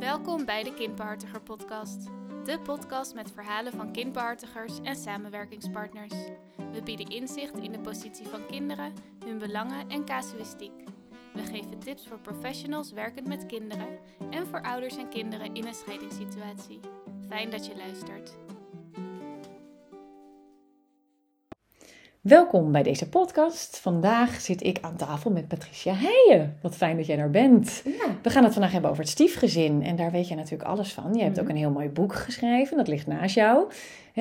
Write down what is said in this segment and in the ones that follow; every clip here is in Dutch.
Welkom bij de Kindbehartiger Podcast. De podcast met verhalen van kindbehartigers en samenwerkingspartners. We bieden inzicht in de positie van kinderen, hun belangen en casuïstiek. We geven tips voor professionals werkend met kinderen en voor ouders en kinderen in een scheidingssituatie. Fijn dat je luistert. Welkom bij deze podcast. Vandaag zit ik aan tafel met Patricia Heijen. Wat fijn dat jij er bent. Ja. We gaan het vandaag hebben over het stiefgezin. En daar weet jij natuurlijk alles van. Je hebt Mhm. ook een heel mooi boek geschreven. Dat ligt naast jou.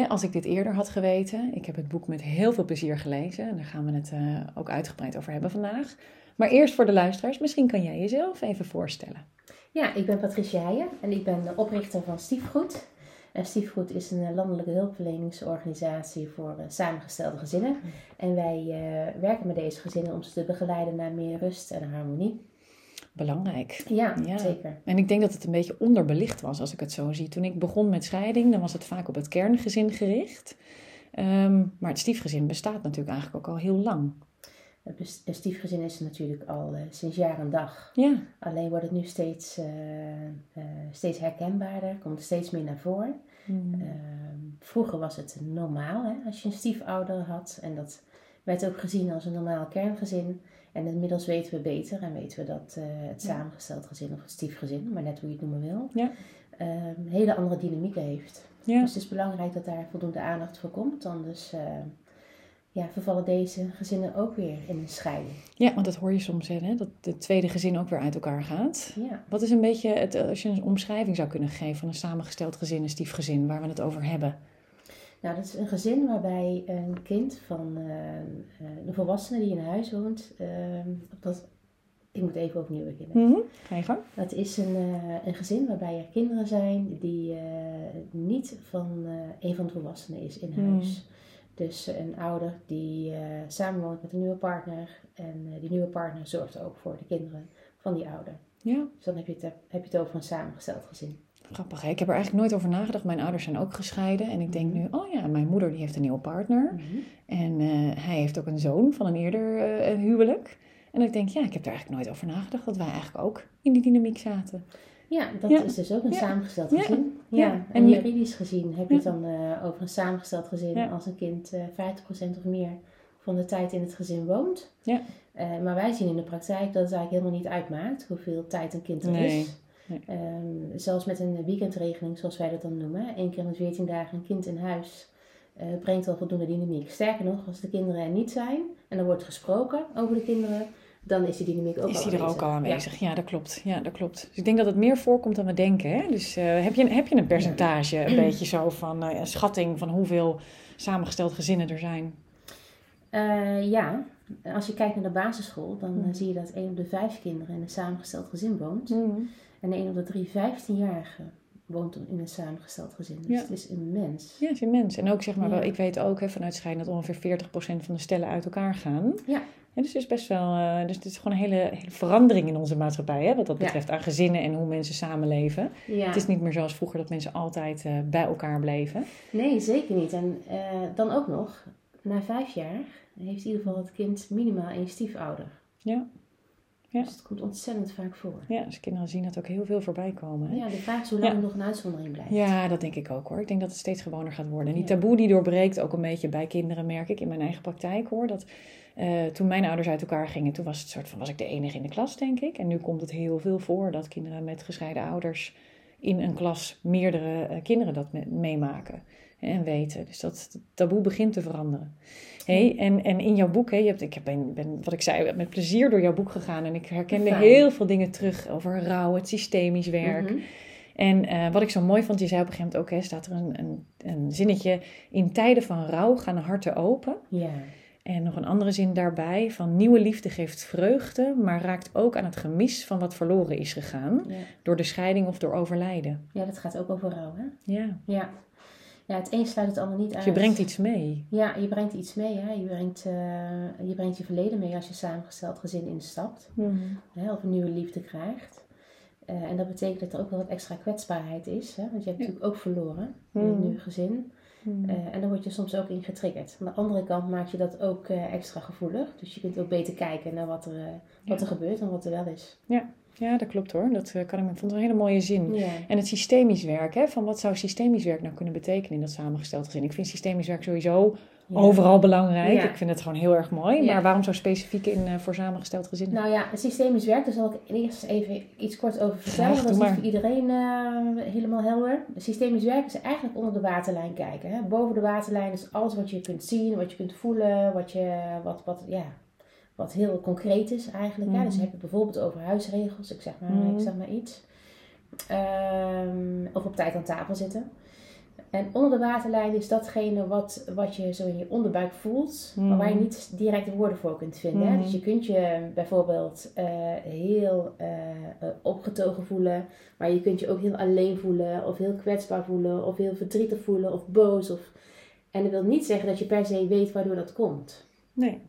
Als ik dit eerder had geweten. Ik heb het boek met heel veel plezier gelezen. En daar gaan we het eh, ook uitgebreid over hebben vandaag. Maar eerst voor de luisteraars. Misschien kan jij jezelf even voorstellen. Ja, ik ben Patricia Heijen en ik ben de oprichter van Stiefgoed. En Stiefgoed is een eh, landelijke hulpverleningsorganisatie voor eh, samengestelde gezinnen. En wij eh, werken met deze gezinnen om ze te begeleiden naar meer rust en harmonie. Belangrijk. Ja, Ja. zeker. En ik denk dat het een beetje onderbelicht was als ik het zo zie. Toen ik begon met scheiding, dan was het vaak op het kerngezin gericht. Ehm, maar het stiefgezin bestaat natuurlijk eigenlijk ook al heel lang. Het stiefgezin is er natuurlijk al eh, sinds jaar en dag. Ja, Alleen wordt het nu steeds, eh, eh, steeds herkenbaarder, komt er steeds meer naar voren. Ehm, vroeger was het normaal hè, als je een stiefouder had. En dat werd ook gezien als een normaal kerngezin. En inmiddels weten we beter en weten we dat het Ja. samengesteld gezin of het stiefgezin, maar net hoe je het noemen wil, Ja. ehm, hele andere dynamieken heeft. ja. Dus het is belangrijk dat daar voldoende aandacht voor komt. Anders eh, ja, vervallen deze gezinnen ook weer in een scheiding. ja, want dat hoor je soms hè, dat het tweede gezin ook weer uit elkaar gaat. Ja. Wat is een beetje, het, als je een omschrijving zou kunnen geven van een samengesteld gezin, een stiefgezin, waar we het over hebben? Nou, dat is een gezin waarbij een kind van eh, eh, een volwassene die in huis woont, ehm, dat, ik moet even opnieuw beginnen. Mhm. Ga je gang? Dat is een, eh, een gezin waarbij er kinderen zijn die eh, niet van eh, een van de volwassenen is in Hmm. huis. Dus eh, een ouder die eh, samenwoont met een nieuwe partner en eh, die nieuwe partner zorgt ook voor de kinderen van die ouder. Ja, Dus dan heb je het, heb je het over een samengesteld gezin. grappig. Hè? Ik heb er eigenlijk nooit over nagedacht. Mijn ouders zijn ook gescheiden. En ik denk nu, oh ja, mijn moeder die heeft een nieuwe partner. En eh, hij heeft ook een zoon van een eerder huwelijk. En ik denk, ja, ik heb er eigenlijk nooit over nagedacht dat wij eigenlijk ook in die dynamiek zaten. Ja, dat Ja. is dus ook een Ja. samengesteld gezin. Ja. Ja. En juridisch gezien heb je het dan eh, over een samengesteld gezin als een kind eh 50% of meer van de tijd in het gezin woont. Ja. Eh, maar wij zien in de praktijk dat het eigenlijk helemaal niet uitmaakt hoeveel tijd een kind er Nee. is. Nee. Ehm, zelfs met een weekendregeling, zoals wij dat dan noemen, één keer in de 14 dagen een kind in huis, eh, brengt al voldoende dynamiek. Sterker nog, als de kinderen er niet zijn en er wordt gesproken over de kinderen, dan is die dynamiek ook is al die er aanwezig. ook al aanwezig? Ja. dat klopt. Ja, dat klopt. Dus ik denk dat het meer voorkomt dan we denken. Hè? Dus eh, heb, je, heb je een percentage, een beetje zo van eh, een schatting van hoeveel samengesteld gezinnen er zijn? Eh, ja, als je kijkt naar de basisschool, dan Hmm. zie je dat 1 op de 5 kinderen in een samengesteld gezin woont. En 1 op de 3 15-jarigen woont in een samengesteld gezin. Dus Ja. het is immens. Ja, is immens. En ook zeg maar wel, ik weet ook hè, vanuit scheiden dat ongeveer 40% van de stellen uit elkaar gaan. Ja. En dus het is best wel, eh, dus het is gewoon een hele, hele verandering in onze maatschappij, hè, wat dat Ja. betreft aan gezinnen en hoe mensen samenleven. Ja. Het is niet meer zoals vroeger dat mensen altijd eh, bij elkaar bleven. Nee, zeker niet. En eh, dan ook nog, na vijf jaar heeft in ieder geval het kind minimaal één stiefouder. Ja. Ja. Dus het komt ontzettend vaak voor. Ja, dus kinderen zien dat ook heel veel voorbij komen. Hè? Ja, de vraag is hoe lang Ja. het nog een uitzondering blijft. Ja, dat denk ik ook hoor. Ik denk dat het steeds gewoner gaat worden. En die taboe die doorbreekt ook een beetje bij kinderen, merk ik in mijn eigen praktijk hoor. Dat eh, toen mijn ouders uit elkaar gingen, toen was het soort van was ik de enige in de klas, denk ik. En nu komt het heel veel voor dat kinderen met gescheiden ouders in een klas meerdere eh, kinderen dat me- meemaken en weten. Dus dat taboe begint te veranderen. Hey, en, en in jouw boek, hè, je hebt, ik ben, ben, wat ik zei, met plezier door jouw boek gegaan. En ik herkende Fijn. heel veel dingen terug over rouw, het systemisch werk. Mhm. En eh, wat ik zo mooi vond, je zei op een gegeven moment ook, hè, staat er een, een, een zinnetje. In tijden van rouw gaan de harten open. Ja. En nog een andere zin daarbij, van nieuwe liefde geeft vreugde, maar raakt ook aan het gemis van wat verloren is gegaan. Ja. Door de scheiding of door overlijden. ja, dat gaat ook over rouw, hè? Ja, Ja. Ja, het een sluit het ander niet uit. je brengt iets mee. Ja, je brengt iets mee. Hè? Je, brengt, eh, je brengt je verleden mee als je samengesteld gezin instapt. Hè? Of een nieuwe liefde krijgt. Eh, en dat betekent dat er ook wel wat extra kwetsbaarheid is. Hè? Want je hebt Ja. natuurlijk ook verloren in het Mhm. nieuwe gezin. Hmm. Eh, en daar word je soms ook in getriggerd. Aan de andere kant maak je dat ook eh, extra gevoelig. Dus je kunt ook beter kijken naar wat er, eh, wat Ja. er gebeurt en wat er wel is. Ja, dat klopt hoor. Dat kan ik, vond een hele mooie zin. Ja. En het systemisch werk, hè, van wat zou systemisch werk nou kunnen betekenen in dat samengesteld gezin? Ik vind systemisch werk sowieso Ja. overal belangrijk. Ja. Ik vind het gewoon heel erg mooi. Ja. Maar waarom zo specifiek in, eh, voor samengesteld gezin? Nou ja, systemisch werk, daar zal ik eerst even iets kort over vertellen. Graag, dat is niet voor iedereen eh, helemaal helder. Systemisch werk is eigenlijk onder de waterlijn kijken. Hè? Boven de waterlijn is alles wat je kunt zien, wat je kunt voelen, wat, je, wat, wat, ja, wat heel concreet is eigenlijk. Hè? Dus Mhm. heb je bijvoorbeeld over huisregels, ik zeg maar, Mhm. ik zeg maar iets. Ehm, of op tijd aan tafel zitten. En onder de waterlijn is datgene wat, wat je zo in je onderbuik voelt, maar waar je Mhm. niet direct de woorden voor kunt vinden. hè. Dus je kunt je bijvoorbeeld eh, heel eh, eh, opgetogen voelen, maar je kunt je ook heel alleen voelen, of heel kwetsbaar voelen, of heel verdrietig voelen, of boos. Of... En dat wil niet zeggen dat je per se weet waardoor dat komt. Nee.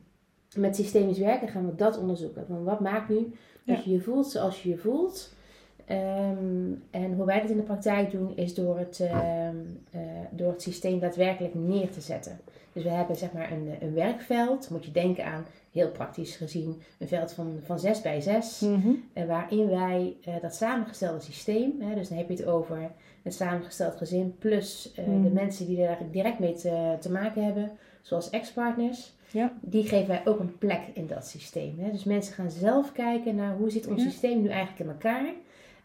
Met systemisch werken gaan we dat onderzoeken. Van wat maakt nu dat Ja. je je voelt zoals je je voelt? Ehm, en hoe wij dat in de praktijk doen, is door het, ehm, eh, door het systeem daadwerkelijk neer te zetten. Dus we hebben zeg maar een, een werkveld, moet je denken aan, heel praktisch gezien, een veld van, van 6 bij 6. Mhm. En waarin wij eh, dat samengestelde systeem, hè, dus dan heb je het over het samengesteld gezin, plus eh, de Mhm. mensen die daar direct mee te, te maken hebben, zoals ex-partners, Ja. die geven wij ook een plek in dat systeem. Hè. Dus mensen gaan zelf kijken naar hoe zit ons systeem nu eigenlijk in elkaar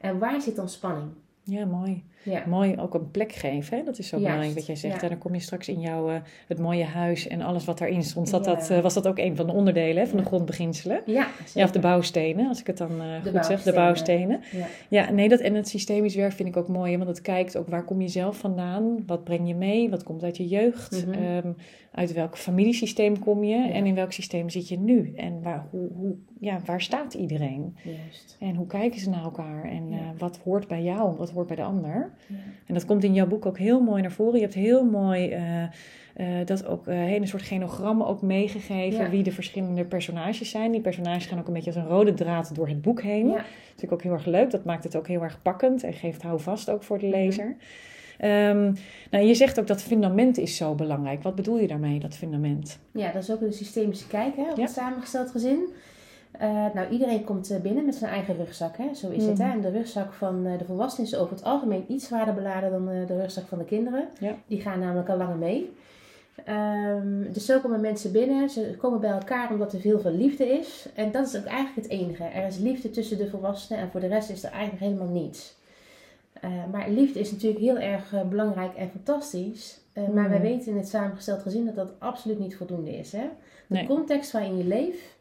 en waar zit dan spanning. ja, mooi. Ja, Mooi ook een plek geven. Hè? Dat is zo Juist, belangrijk wat jij zegt. ja. En dan kom je straks in jouw eh, het mooie huis en alles wat daarin stond. Zat dat, eh, was dat ook een van de onderdelen hè, van de grondbeginselen? ja, Ja, of de bouwstenen, als ik het dan eh, goed zeg. De bouwstenen. Ja. Ja, nee, dat, en het systemisch werk vind ik ook mooi. hè, Want het kijkt ook waar kom je zelf vandaan? Wat breng je mee? Wat komt uit je jeugd? Mhm. Ehm, uit welk familiesysteem kom je? En in welk systeem zit je nu? En waar, hoe, hoe, ja, waar staat iedereen? Juist. En hoe kijken ze naar elkaar? En wat hoort bij jou? Wat hoort bij de ander? Ja. En dat komt in jouw boek ook heel mooi naar voren. Je hebt heel mooi eh, eh, dat ook eh hele soort genogrammen ook meegegeven. Ja. Wie de verschillende personages zijn. Die personages gaan ook een beetje als een rode draad door het boek heen. Ja. Dat vind ik ook heel erg leuk. Dat maakt het ook heel erg pakkend. En geeft houvast ook voor de Mhm. lezer. Ehm, nou, je zegt ook dat fundament is zo belangrijk. Wat bedoel je daarmee, dat fundament? Ja, dat is ook een systemische kijk hè, op het samengesteld gezin. Eh, nou, iedereen komt eh, binnen met zijn eigen rugzak. Hè? Zo is het. Hè? En de rugzak van eh, de volwassenen is over het algemeen iets zwaarder beladen dan de rugzak van de kinderen. Ja. Die gaan namelijk al langer mee. Ehm, dus zo komen mensen binnen. Ze komen bij elkaar omdat er veel van liefde is. En dat is ook eigenlijk het enige. Er is liefde tussen de volwassenen en voor de rest is er eigenlijk helemaal niets. Maar liefde is natuurlijk heel erg belangrijk en fantastisch. Maar Mhm. wij weten in het samengesteld gezin dat dat absoluut niet voldoende is. Hè? De Nee. context waarin je leeft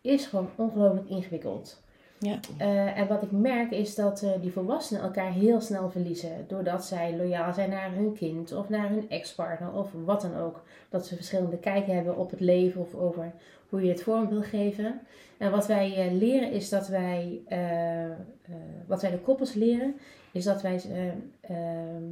is gewoon ongelooflijk ingewikkeld. Ja. Eh, en wat ik merk is dat eh, die volwassenen elkaar heel snel verliezen. Doordat zij loyaal zijn naar hun kind of naar hun ex-partner of wat dan ook. Dat ze verschillende kijken hebben op het leven of over hoe je het vorm wil geven. En wat wij eh, leren is dat wij, wat wij de koppels leren, is dat wij eh, ehm,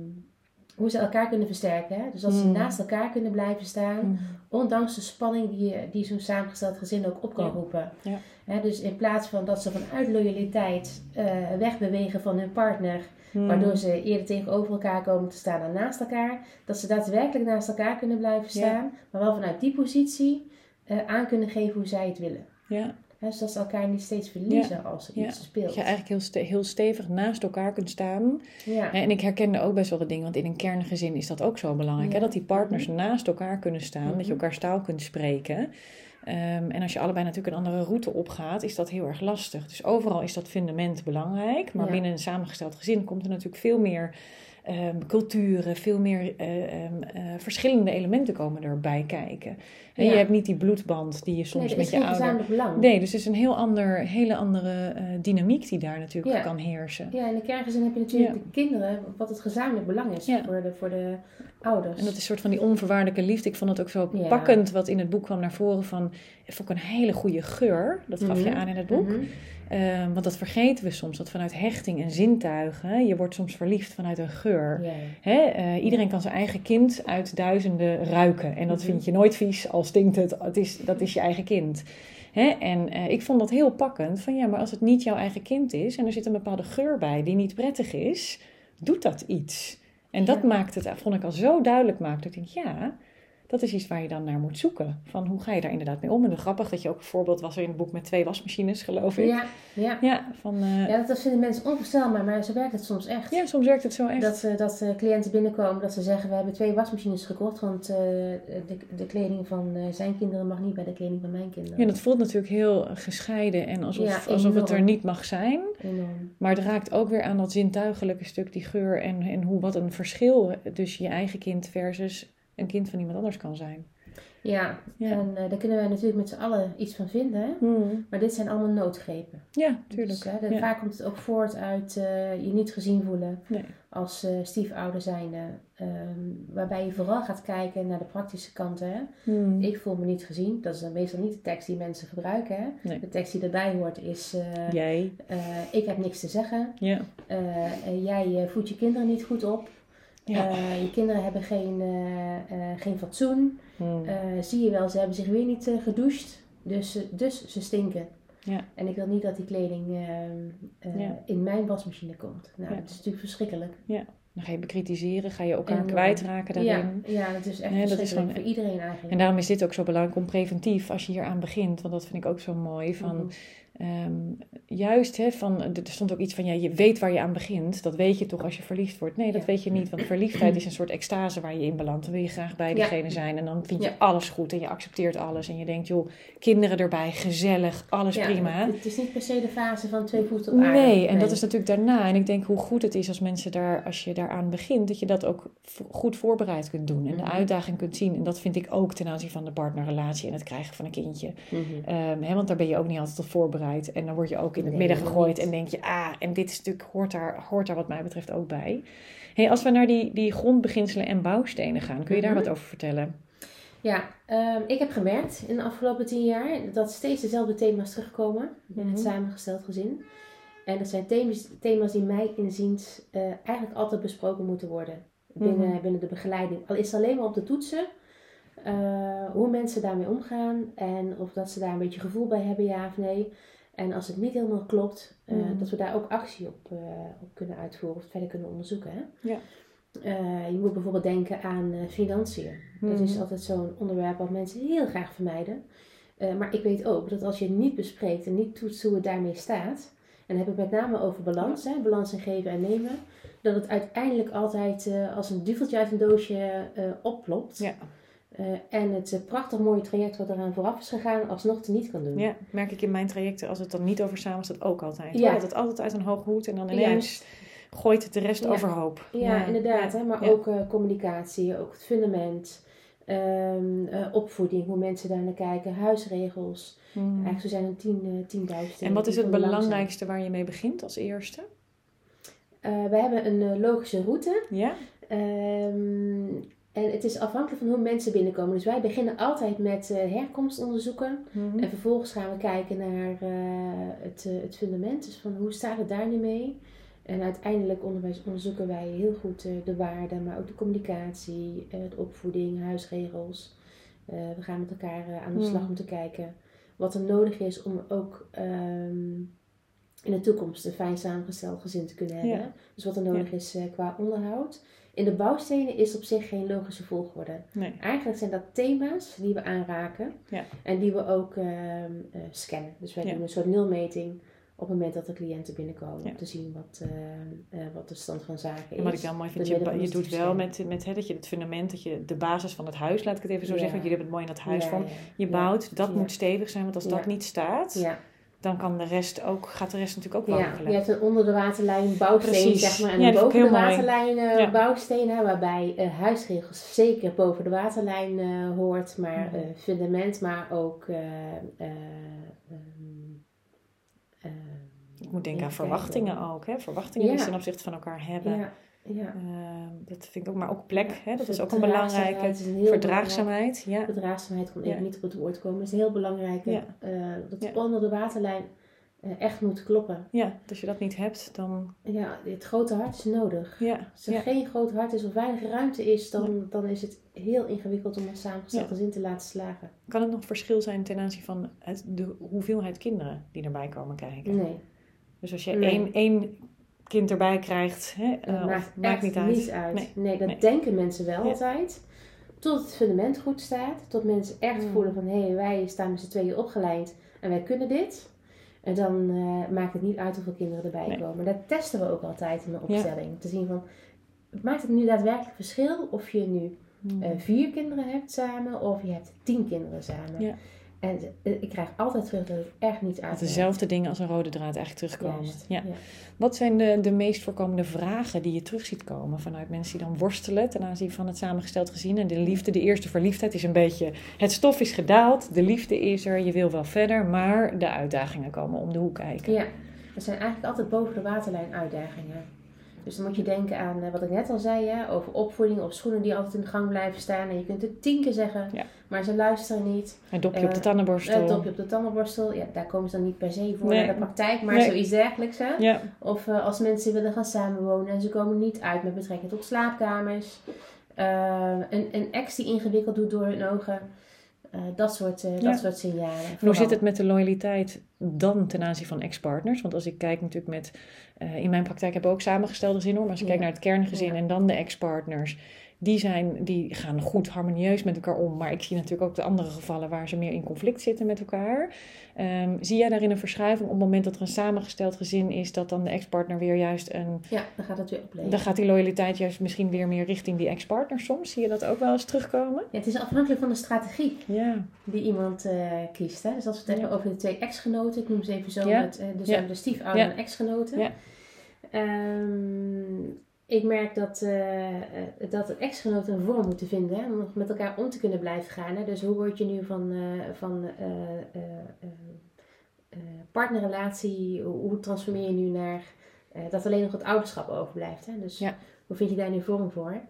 hoe ze elkaar kunnen versterken. Hè? Dus dat ze Mm. naast elkaar kunnen blijven staan. Mhm. Ondanks de spanning die, die zo'n samengesteld gezin ook op kan Ja. roepen. Ja. Hè, dus in plaats van dat ze vanuit loyaliteit eh, wegbewegen van hun partner, Mhm. waardoor ze eerder tegenover elkaar komen te staan dan naast elkaar, dat ze daadwerkelijk naast elkaar kunnen blijven Ja. staan, maar wel vanuit die positie eh, aan kunnen geven hoe zij het willen. Ja, Hè, dus dat ze elkaar niet steeds verliezen als er Ja. iets speelt. dat je eigenlijk heel, ste- heel stevig naast elkaar kunt staan. Ja. En ik herkende ook best wel wat dingen, want in een kerngezin is dat ook zo belangrijk. Hè? Dat die partners naast elkaar kunnen staan, dat je Mhm. elkaar taal kunt spreken. Ehm, en als je allebei natuurlijk een andere route opgaat, is dat heel erg lastig. Dus overal is dat fundament belangrijk. Maar binnen een samengesteld gezin komt er natuurlijk veel meer ehm, culturen, veel meer eh, ehm, eh, verschillende elementen komen erbij kijken. En Ja. je hebt niet die bloedband die je soms nee, met je geen ouder... gezamenlijk belang. Nee, dus het is een heel ander, hele andere eh, dynamiek die daar natuurlijk Ja. kan heersen. Ja, in de kerngezin heb je natuurlijk Ja. de kinderen, wat het gezamenlijk belang is voor, de, voor de ouders. En dat is een soort van die onvoorwaardelijke liefde. Ik vond het ook zo pakkend wat in het boek kwam naar voren van... Het vond ik een hele goede geur. Dat gaf je Mhm. aan in het boek. Mhm. Ehm, want dat vergeten we soms. Dat vanuit hechting en zintuigen... Je wordt soms verliefd vanuit een geur. Eh, iedereen kan zijn eigen kind uit duizenden ruiken. En dat Mhm. vind je nooit vies, al stinkt het. het is, dat is je eigen kind. En eh, ik vond dat heel pakkend. Van ja, maar als het niet jouw eigen kind is... en er zit een bepaalde geur bij die niet prettig is... doet dat iets. En dat Ja. maakt het, vond ik al zo duidelijk maakt. Dat ik denk, ja, dat is iets waar je dan naar moet zoeken. Van hoe ga je daar inderdaad mee om? En grappig dat je ook een voorbeeld was er in het boek met twee wasmachines, geloof ik. Ja, ja. Ja, van, uh, ja dat vinden mensen onvoorstelbaar, maar zo werkt het soms echt. Ja, soms werkt het zo echt. Dat, uh, dat uh, cliënten binnenkomen, dat ze zeggen, we hebben twee wasmachines gekocht, want de, de kleding van zijn kinderen mag niet bij de kleding van mijn kinderen. Ja, dat voelt natuurlijk heel gescheiden en alsof, ja, alsof het er niet mag zijn. Enorm. Maar het raakt ook weer aan dat zintuigelijke stuk, die geur en, en hoe wat een verschil tussen je eigen kind versus een kind van iemand anders kan zijn. Ja, Ja. en eh, daar kunnen wij natuurlijk met z'n allen iets van vinden. Hè? Hmm. Maar dit zijn allemaal noodgrepen. Ja, tuurlijk. Dus, hè, de- Ja. Vaak komt het ook voort uit eh, je niet gezien voelen Nee. als eh, stiefouder zijnde. Ehm, waarbij je vooral gaat kijken naar de praktische kanten. Hè? Hmm. Ik voel me niet gezien. Dat is dan meestal niet de tekst die mensen gebruiken. Hè? Nee. De tekst die erbij hoort is... Jij. ik heb niks te zeggen. Ja. Jij voedt je kinderen niet goed op. Ja. Eh, je kinderen hebben geen, eh, eh, geen fatsoen. Hmm. Zie je wel, ze hebben zich weer niet gedoucht. Dus, ze- dus ze stinken. Ja. En ik wil niet dat die kleding Ja. in mijn wasmachine komt. Nou, Ja. dat is natuurlijk verschrikkelijk. Dan ga je bekritiseren, ga je elkaar Enorm. kwijtraken Ja, daarin. ja, dat is echt Nee, dat is verschrikkelijk gewoon- voor iedereen eigenlijk. En daarom is dit ook zo belangrijk om preventief, als je hier aan begint, want dat vind ik ook zo mooi. Van, Mhm. Ehm, juist, hè, van, er stond ook iets van, ja, je weet waar je aan begint. Dat weet je toch als je verliefd wordt. Nee, dat Ja. weet je niet, want verliefdheid is een soort extase waar je in belandt. Dan wil je graag bij Ja. diegene zijn en dan vind je Ja. alles goed en je accepteert alles. En je denkt, joh, kinderen erbij, gezellig, alles prima. Het, het is niet per se de fase van twee voeten op aarde. Nee, en dat is natuurlijk daarna. En ik denk hoe goed het is als mensen daar, als je daaraan begint, dat je dat ook goed voorbereid kunt doen. En de Mhm. uitdaging kunt zien. En dat vind ik ook ten aanzien van de partnerrelatie en het krijgen van een kindje. Mhm. Ehm, hè, want daar ben je ook niet altijd op voorbereid. En dan word je ook in het Nee, midden gegooid en denk je, ah, en dit natuurlijk, hoort daar, hoort daar wat mij betreft ook bij. Hey, als we naar die, die grondbeginselen en bouwstenen gaan, kun je daar Mhm. wat over vertellen? Ja, ehm, ik heb gemerkt in de afgelopen tien jaar dat steeds dezelfde thema's terugkomen in het Mhm. samengesteld gezin. En dat zijn thema's, thema's die mij inziens eh, eigenlijk altijd besproken moeten worden binnen, Mhm. binnen de begeleiding. Al is het alleen maar op de toetsen, eh, hoe mensen daarmee omgaan en of dat ze daar een beetje gevoel bij hebben, ja of nee. En als het niet helemaal klopt, eh, Mhm. dat we daar ook actie op, eh, op kunnen uitvoeren of het verder kunnen onderzoeken. Hè? Ja. Eh, je moet bijvoorbeeld denken aan financiën. Dat Mhm. is altijd zo'n onderwerp wat mensen heel graag vermijden. Maar ik weet ook dat als je het niet bespreekt en niet toetst hoe het daarmee staat, en dan heb ik met name over balans, hè, balans in geven en nemen, dat het uiteindelijk altijd als een duveltje uit een doosje oplopt. Ja. Eh, en het eh, prachtig mooie traject wat eraan vooraf is gegaan, alsnog te niet kan doen. Ja, merk ik in mijn trajecten, als het dan niet over samen staat, ook altijd. Ja. Dat het altijd uit een hoge hoed en dan ineens Juist. gooit het de rest Ja. overhoop. Ja, inderdaad. Hè? Maar ook eh, communicatie, ook het fundament, ehm, eh, opvoeding, hoe mensen daar naar kijken, huisregels. Hmm. Eigenlijk zo zijn er tien, tienduizend. En wat is het belangrijkste waar je mee begint als eerste? We hebben een logische route. Ja? Ehm, en het is afhankelijk van hoe mensen binnenkomen. Dus wij beginnen altijd met eh, herkomstonderzoeken. Mhm. En vervolgens gaan we kijken naar eh, het, eh, het fundament. Dus van hoe staat het daar nu mee? En uiteindelijk onderzoeken wij heel goed de waarden, maar ook de communicatie, de opvoeding, huisregels. We gaan met elkaar aan de slag Hmm. om te kijken wat er nodig is om ook ehm, in de toekomst een fijn samengesteld gezin te kunnen hebben. Ja. Dus wat er nodig is qua onderhoud. In de bouwstenen is op zich geen logische volgorde. Nee. Eigenlijk zijn dat thema's die we aanraken Ja. en die we ook ehm, eh, scannen. Dus wij Ja. doen een soort nulmeting op het moment dat de cliënten binnenkomen. Ja. Om te zien wat, ehm, eh, wat de stand van zaken is. En wat ik dan mooi vind, je, van je doet wel met, met hè, dat je het fundament, dat je de basis van het huis, laat ik het even zo Ja. zeggen, want jullie hebben het mooi in dat huis ja. Je bouwt, dat moet stevig zijn, want als dat niet staat, Ja, dan kan de rest ook, gaat de rest natuurlijk ook ja, wankelen. je hebt een onder de waterlijn bouwsteen, Precies. zeg maar, en Ja, boven de waterlijn Ja. bouwsteen, hè, waarbij eh, huisregels zeker boven de waterlijn eh, hoort, maar Mhm. eh, fundament, maar ook eh, eh, ehm, ehm, Ik moet denken aan verwachtingen ook, hè? verwachtingen die Ja. ze ten opzichte van elkaar hebben. Ja. Ehm, dat vind ik ook, maar ook plek, hè? dat is ook een belangrijke. is een heel Verdraagzaamheid, ja. Verdraagzaamheid kon even niet op het woord komen. Dat is een heel belangrijke. Eh, dat Ja. onder de waterlijn eh, echt moet kloppen. Ja, dus als je dat niet hebt, dan... Ja, het grote hart is nodig. Ja, Als er geen groot hart is of weinig ruimte is, dan, dan is het heel ingewikkeld om een samengesteld gezin te laten slagen. Kan het nog verschil zijn ten aanzien van het, de hoeveelheid kinderen die erbij komen kijken? Nee, Dus als je Nee. één, één kind erbij krijgt, hè, eh, maakt, niet uit. niet uit. Nee. Nee, dat Nee. denken mensen wel Ja. altijd. tot het fundament goed staat. Tot mensen echt Mm. voelen van hé, hey, wij staan met z'n tweeën opgeleid en wij kunnen dit. En dan eh, maakt het niet uit hoeveel kinderen erbij Nee. komen. Dat testen we ook altijd in de Ja. opstelling. Te zien van, maakt het nu daadwerkelijk verschil of je nu Mm. eh, vier kinderen hebt samen of je hebt tien kinderen samen. Ja. En eh, ik krijg altijd terug dat het echt niet Dat uit. dezelfde dingen als een rode draad eigenlijk terugkomen. Juist, Ja. ja. Wat zijn de, de meest voorkomende vragen die je terug ziet komen vanuit mensen die dan worstelen ten aanzien van het samengesteld gezin? En de liefde, de eerste verliefdheid is een beetje, het stof is gedaald, de liefde is er, je wil wel verder, maar de uitdagingen komen om de hoek kijken. Ja, er zijn eigenlijk altijd boven de waterlijn uitdagingen. Dus dan moet je denken aan eh, wat ik net al zei, hè, over opvoeding of schoenen die altijd in de gang blijven staan. En je kunt het tien keer zeggen, Ja. maar ze luisteren niet. Een dopje op de Eh, tandenborstel. Het dopje op de tandenborstel, ja, daar komen ze dan niet per se voor Nee. naar de praktijk, maar Nee. zoiets dergelijks. Hè? Ja, Of eh, als mensen willen gaan samenwonen en ze komen niet uit met betrekking tot slaapkamers. Een, een ex die ingewikkeld doet door hun ogen. Eh, dat, soort, eh, Ja. dat soort signalen. En hoe zit het met de loyaliteit dan ten aanzien van ex-partners? Want als ik kijk natuurlijk met... eh, in mijn praktijk hebben we ook samengestelde gezinnen hoor. Maar als ik Ja. kijk naar het kerngezin Ja. en dan de ex-partners... Die, zijn, die gaan goed harmonieus met elkaar om. Maar ik zie natuurlijk ook de andere gevallen waar ze meer in conflict zitten met elkaar. Ehm, zie jij daarin een verschuiving op het moment dat er een samengesteld gezin is... dat dan de ex-partner weer juist een... Ja, dan gaat het weer opleveren. Dan gaat die loyaliteit juist misschien weer meer richting die ex-partner soms. Zie je dat ook wel eens terugkomen? Ja, het is afhankelijk van de strategie. Ja. die iemand eh, kiest. Hè? Dus als we het hebben Ja. over de twee ex-genoten, ik noem ze even zo, met, eh, dus de stiefouder en ex-genoten. Ja. Ik merk dat, eh, dat ex-genoten een vorm moeten vinden hè, om nog met elkaar om te kunnen blijven gaan. Hè? Dus hoe word je nu van, eh, van partnerrelatie, hoe, hoe transformeer je nu naar dat alleen nog het ouderschap overblijft. Hè? Dus Ja. hoe vind je daar nu vorm voor?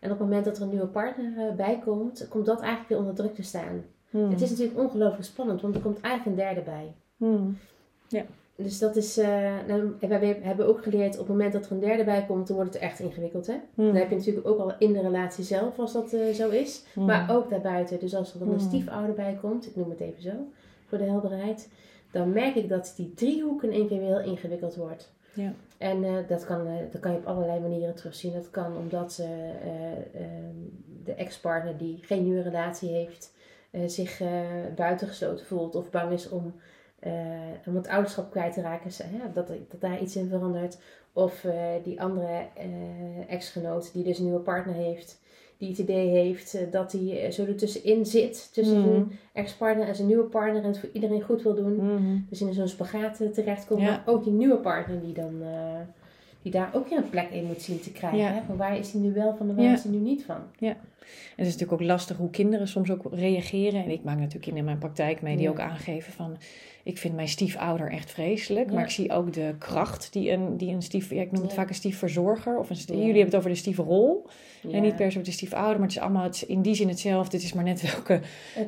En op het moment dat er een nieuwe partner bij komt, komt dat eigenlijk weer onder druk te staan. Hmm. Het is natuurlijk ongelooflijk spannend, want er komt eigenlijk een derde bij. Hmm. Dus dat is, eh nou, en wij hebben ook geleerd, op het moment dat er een derde bij komt, dan wordt het echt ingewikkeld. Hè? Hmm. Dan heb je natuurlijk ook al in de relatie zelf, als dat eh, zo is. Hmm. Maar ook daarbuiten. Dus als er dan een Hmm. stiefouder bij komt, ik noem het even zo, voor de helderheid. Dan merk ik dat die driehoek in één keer weer heel ingewikkeld wordt. Ja. En eh, dat, kan, dat kan je op allerlei manieren terugzien. Dat kan omdat eh, eh, eh, de ex-partner die geen nieuwe relatie heeft, zich buitengesloten voelt of bang is om, eh, om het ouderschap kwijt te raken, hè, dat, dat daar iets in verandert. Of eh, die andere eh, ex-genoot die dus een nieuwe partner heeft, die het idee heeft dat hij zo ertussenin zit, tussen zijn ex-partner en zijn nieuwe partner en het voor iedereen goed wil doen. Hmm. Dus in zo'n spagaat terechtkomt. Ja. Maar ook die nieuwe partner die dan die daar ook weer een plek in moet zien te krijgen. Ja. Hè? Van waar is hij nu wel van en waar Ja. is hij nu niet van? En het is natuurlijk ook lastig hoe kinderen soms ook reageren. En ik maak natuurlijk in mijn praktijk mee die Ja. ook aangeven van... ik vind mijn stiefouder echt vreselijk. Ja. Maar ik zie ook de kracht die een, die een stief... Ja, ik noem het Ja. vaak een stiefverzorger. Of een st- Ja. Jullie hebben het over de stiefrol. En niet per se de stiefouder. Maar het is allemaal het is in die zin hetzelfde. Het is maar net welke,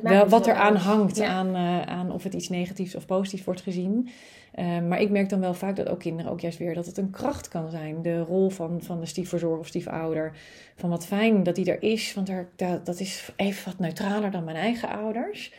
wel, wat er aan hangt. Aan, eh, aan of het iets negatiefs of positiefs wordt gezien. Eh, maar ik merk dan wel vaak dat ook kinderen ook juist weer dat het een kracht kan zijn. De rol van, van de stiefverzorger of stiefouder. Van wat fijn dat die er is. Want er, dat, dat is even wat neutraler dan mijn eigen ouders.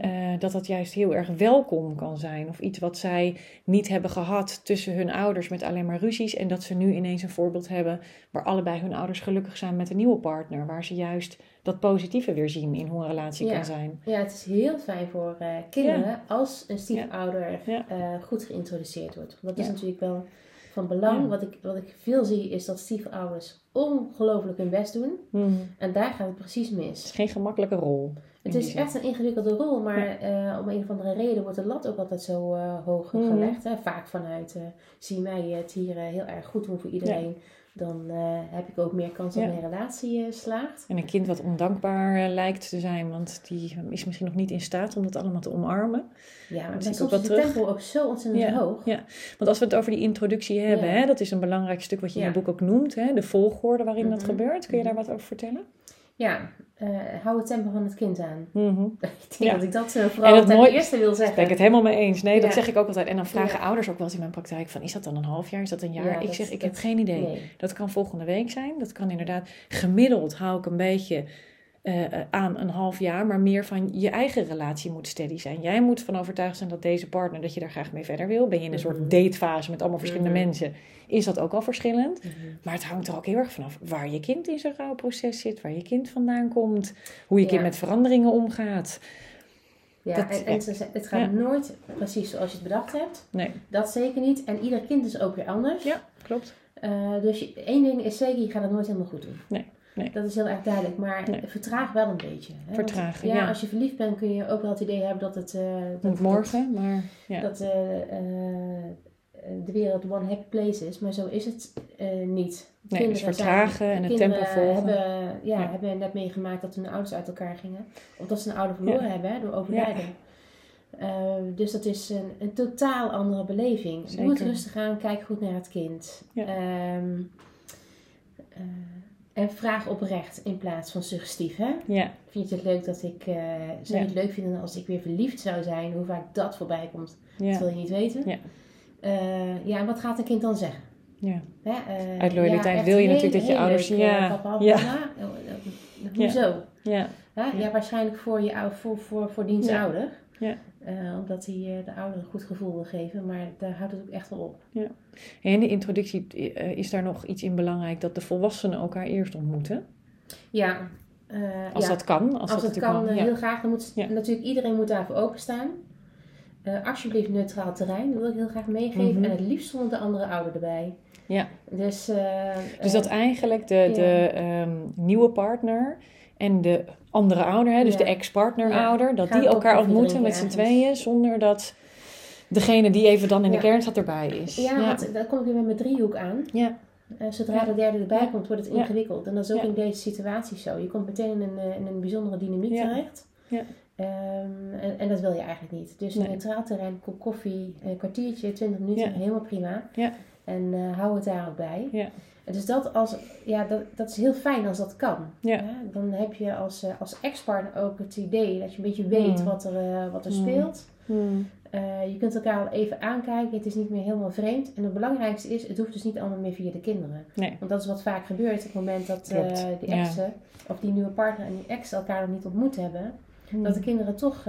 Eh, dat dat juist heel erg welkom kan zijn. Of iets wat zij niet hebben gehad tussen hun ouders met alleen maar ruzies. En dat ze nu ineens een voorbeeld hebben waar allebei hun ouders gelukkig zijn met een nieuwe partner. Waar ze juist dat positieve weer zien in hoe een relatie Ja. kan zijn. Ja, het is heel fijn voor eh, kinderen als een stiefouder Ja. eh, goed geïntroduceerd wordt. Want dat is natuurlijk wel van belang. Wat, ik, wat ik veel zie is dat stiefouders ongelooflijk hun best doen. En daar gaat het precies Het is mis. geen gemakkelijke rol. Het is echt een ingewikkelde rol, maar eh, om een of andere reden wordt de lat ook altijd zo eh, hoog Mhm. gelegd. Hè? Vaak vanuit, eh, zie mij het hier heel erg goed doen voor iedereen. Dan heb ik ook meer kans dat mijn relatie slaagt. En een kind wat ondankbaar lijkt te zijn, want die is misschien nog niet in staat om dat allemaal te omarmen. Ja, maar soms ook is de tempo ook zo ontzettend Ja, hoog. ja. Want als we het over die introductie hebben, hè, dat is een belangrijk stuk wat je in je boek ook noemt, hè, de volgorde waarin dat Mhm. gebeurt. Kun je daar Mhm. wat over vertellen? Ja, eh, hou het tempo van het kind aan. Mhm. ik denk Ja. dat ik dat eh, vooral het ten mooi- eerste wil Daar ben zeggen. ik het helemaal mee eens. Nee, dat zeg ik ook altijd. En dan vragen Ja. ouders ook wel eens in mijn praktijk van, is dat dan een half jaar? Is dat een jaar? Ja, ik dat- zeg, ik dat- heb geen idee. Nee. Dat kan volgende week zijn. Dat kan inderdaad, gemiddeld hou ik een beetje eh, aan een half jaar, maar meer van je eigen relatie moet steady zijn. Jij moet van overtuigd zijn dat deze partner, dat je daar graag mee verder wil. Ben je in een soort Mhm. datefase met allemaal verschillende Mhm. mensen, is dat ook al verschillend. Mhm. Maar het hangt er ook heel erg vanaf waar je kind in zijn rouwproces zit, waar je kind vandaan komt, hoe je kind met veranderingen omgaat. Ja, Dat- en, en ja. ze- het gaat Ja. nooit precies zoals je het bedacht hebt. Nee, Dat zeker niet. En ieder kind is ook weer anders. Ja. klopt. Eh, dus één ding is zeker, je gaat het nooit helemaal goed doen. Nee, nee. Dat is heel erg duidelijk. Maar Nee. vertraag wel een beetje. Hè? Want, ja, ja. als je verliefd bent kun je ook wel het idee hebben dat het... eh, dat, Moet morgen, maar ja. Dat, dat eh, eh, de wereld one happy place is. Maar zo is het niet. Nee, dus vertragen en het tempo volgen. Hebben, ja, Ja. hebben net meegemaakt dat hun ouders uit elkaar gingen. Of dat ze een ouder verloren hebben hè, door overlijden. Dus dat is een, een totaal andere beleving. Doe het rustig aan, kijk goed naar het kind. Ja. Ehm, eh, en vraag oprecht in plaats van suggestief. Hè? Ja, Vind je het leuk dat ik... eh zou je het leuk vinden als ik weer verliefd zou zijn? Hoe vaak dat voorbij komt, dat wil je niet weten. Ja. Eh, ja, en wat gaat een kind dan zeggen? ja. Eh, Uit loyaliteit wil je natuurlijk dat je ouders- leuk, ja, papa ja. Hoezo? ja? Ja, waarschijnlijk voor, je, voor, voor, voor diens ouder. Ja. Eh, omdat hij eh, de ouder een goed gevoel wil geven. Maar daar houdt het ook echt wel op. En in de introductie eh, is daar nog iets in belangrijk dat de volwassenen elkaar eerst ontmoeten. Ja. Als ja. dat kan. Als, Als, dat kan, ja. heel graag. Dan moet, Ja. Natuurlijk, iedereen moet daarvoor openstaan. Eh alsjeblieft neutraal terrein, dat wil ik heel graag meegeven. Mhm. En het liefst zonder de ouder erbij. Ja. Dus, Dus dat eigenlijk de, ja. de ehm, nieuwe partner en de andere ouder, hè, dus Ja. de ex-partner-ouder, dat Gaan die elkaar ontmoeten met z'n tweeën zonder dat degene die even dan in de kern zat erbij is. Ja, want daar kom ik weer met mijn driehoek aan. Ja. Eh, zodra de derde erbij komt, wordt het ingewikkeld. En dat is ook in deze situatie zo. Je komt meteen in een, in een bijzondere dynamiek terecht. Ja. Ehm, en, en dat wil je eigenlijk niet. Dus een neutraal terrein, kop koffie, een kwartiertje, twintig minuten, helemaal prima. Ja. En eh, hou het daar ook bij. Ja. Dus dat, als, ja, dat, dat is heel fijn als dat kan. Ja. Dan heb je als, eh, als ex-partner ook het idee dat je een beetje weet Mm. wat er, eh, wat er Mm. speelt. Eh, je kunt elkaar al even aankijken, het is niet meer helemaal vreemd. En het belangrijkste is, het hoeft dus niet allemaal meer via de kinderen. Nee. Want dat is wat vaak gebeurt op het moment dat Klopt, die ja. exen, of die nieuwe partner en die ex elkaar nog niet ontmoet hebben. Dat de kinderen toch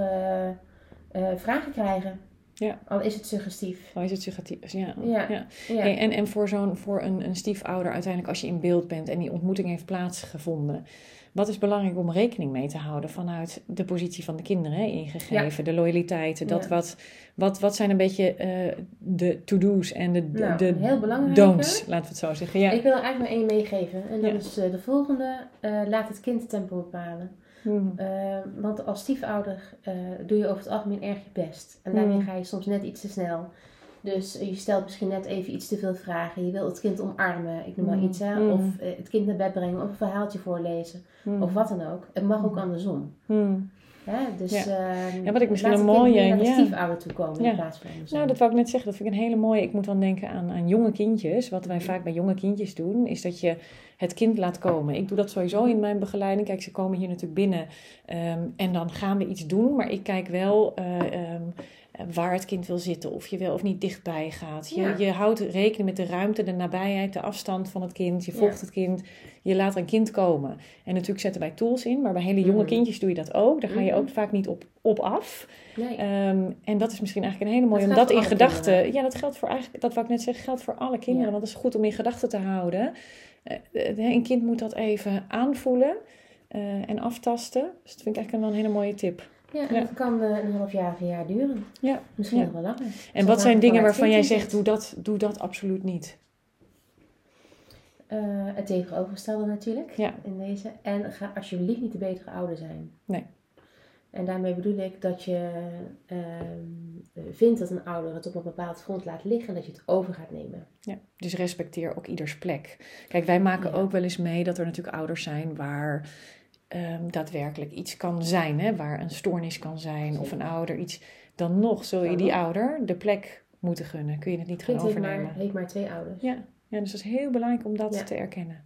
vragen krijgen. Ja. Al is het suggestief. Oh, is het suggestief? Ja. Ja. ja. Hey, en, en voor, zo'n, voor een, een stiefouder uiteindelijk als je in beeld bent en die ontmoeting heeft plaatsgevonden. Wat is belangrijk om rekening mee te houden vanuit de positie van de kinderen hè, ingegeven, de loyaliteiten, dat Ja. wat, wat, wat zijn een beetje eh, de to-do's en de, de, Nou, de don'ts, laten we het zo zeggen. Ja. Ik wil er eigenlijk maar één meegeven. En dat is eh, de volgende. eh, laat het kind tempo bepalen. Hmm. Eh, want als stiefouder eh, doe je over het algemeen erg je best. En daarmee Mm. ga je soms net iets te snel. Dus eh, je stelt misschien net even iets te veel vragen. Je wil het kind omarmen, ik noem maar Mm. iets. Hè? Of het kind naar bed brengen, of een verhaaltje voorlezen. Hmm. Of wat dan ook. Het mag ook andersom. Hè? Dus, Ja. ehm, Ja, wat ik misschien een mooie- meer naar de ja. stiefouder toe komen Ja. in plaats van. Nou, dat wou ik net zeggen. Dat vind ik een hele mooie. Ik moet dan denken aan, aan jonge kindjes. Wat wij vaak bij jonge kindjes doen, is dat je het kind laat komen. Ik doe dat sowieso in mijn begeleiding. Kijk, ze komen hier natuurlijk binnen ehm, en dan gaan we iets doen. Maar ik kijk wel eh, ehm, waar het kind wil zitten. Of je wel of niet dichtbij gaat. Je, Ja. je houdt rekening met de ruimte, de nabijheid, de afstand van het kind. Je volgt Ja. het kind. Je laat een kind komen. En natuurlijk zetten wij tools in. Maar bij hele jonge Mhm. kindjes doe je dat ook. Daar ga je Mhm. ook vaak niet op, op af. Nee. Ehm, en dat is misschien eigenlijk een hele mooie Dat om dat in gedachten. Ja, dat geldt voor eigenlijk, dat wou ik net zeggen, geldt voor alle kinderen. Ja. Want het is goed om in gedachten te houden. Eh, eh, een kind moet dat even aanvoelen eh, en aftasten. Dus dat vind ik eigenlijk wel een hele mooie tip. Ja, en dat kan eh, een half jaar, een jaar duren. Ja. Misschien nog wel langer. En wat zijn dingen waarvan jij zegt, doe dat, doe dat absoluut niet? Eh, het tegenovergestelde natuurlijk Ja. in deze. En ga alsjeblieft niet de betere ouder zijn. Nee. En daarmee bedoel ik dat je ehm, vindt dat een ouder het op een bepaald front laat liggen en dat je het over gaat nemen. Ja, dus respecteer ook ieders plek. Kijk, wij maken Ja. ook wel eens mee dat er natuurlijk ouders zijn waar ehm, daadwerkelijk iets kan zijn, hè? waar een stoornis kan zijn of een ouder iets. Dan nog zul je die ouder de plek moeten gunnen. Kun je het niet gaan kind overnemen. heeft maar twee ouders. Ja. ja, dus dat is heel belangrijk om dat Ja. te erkennen.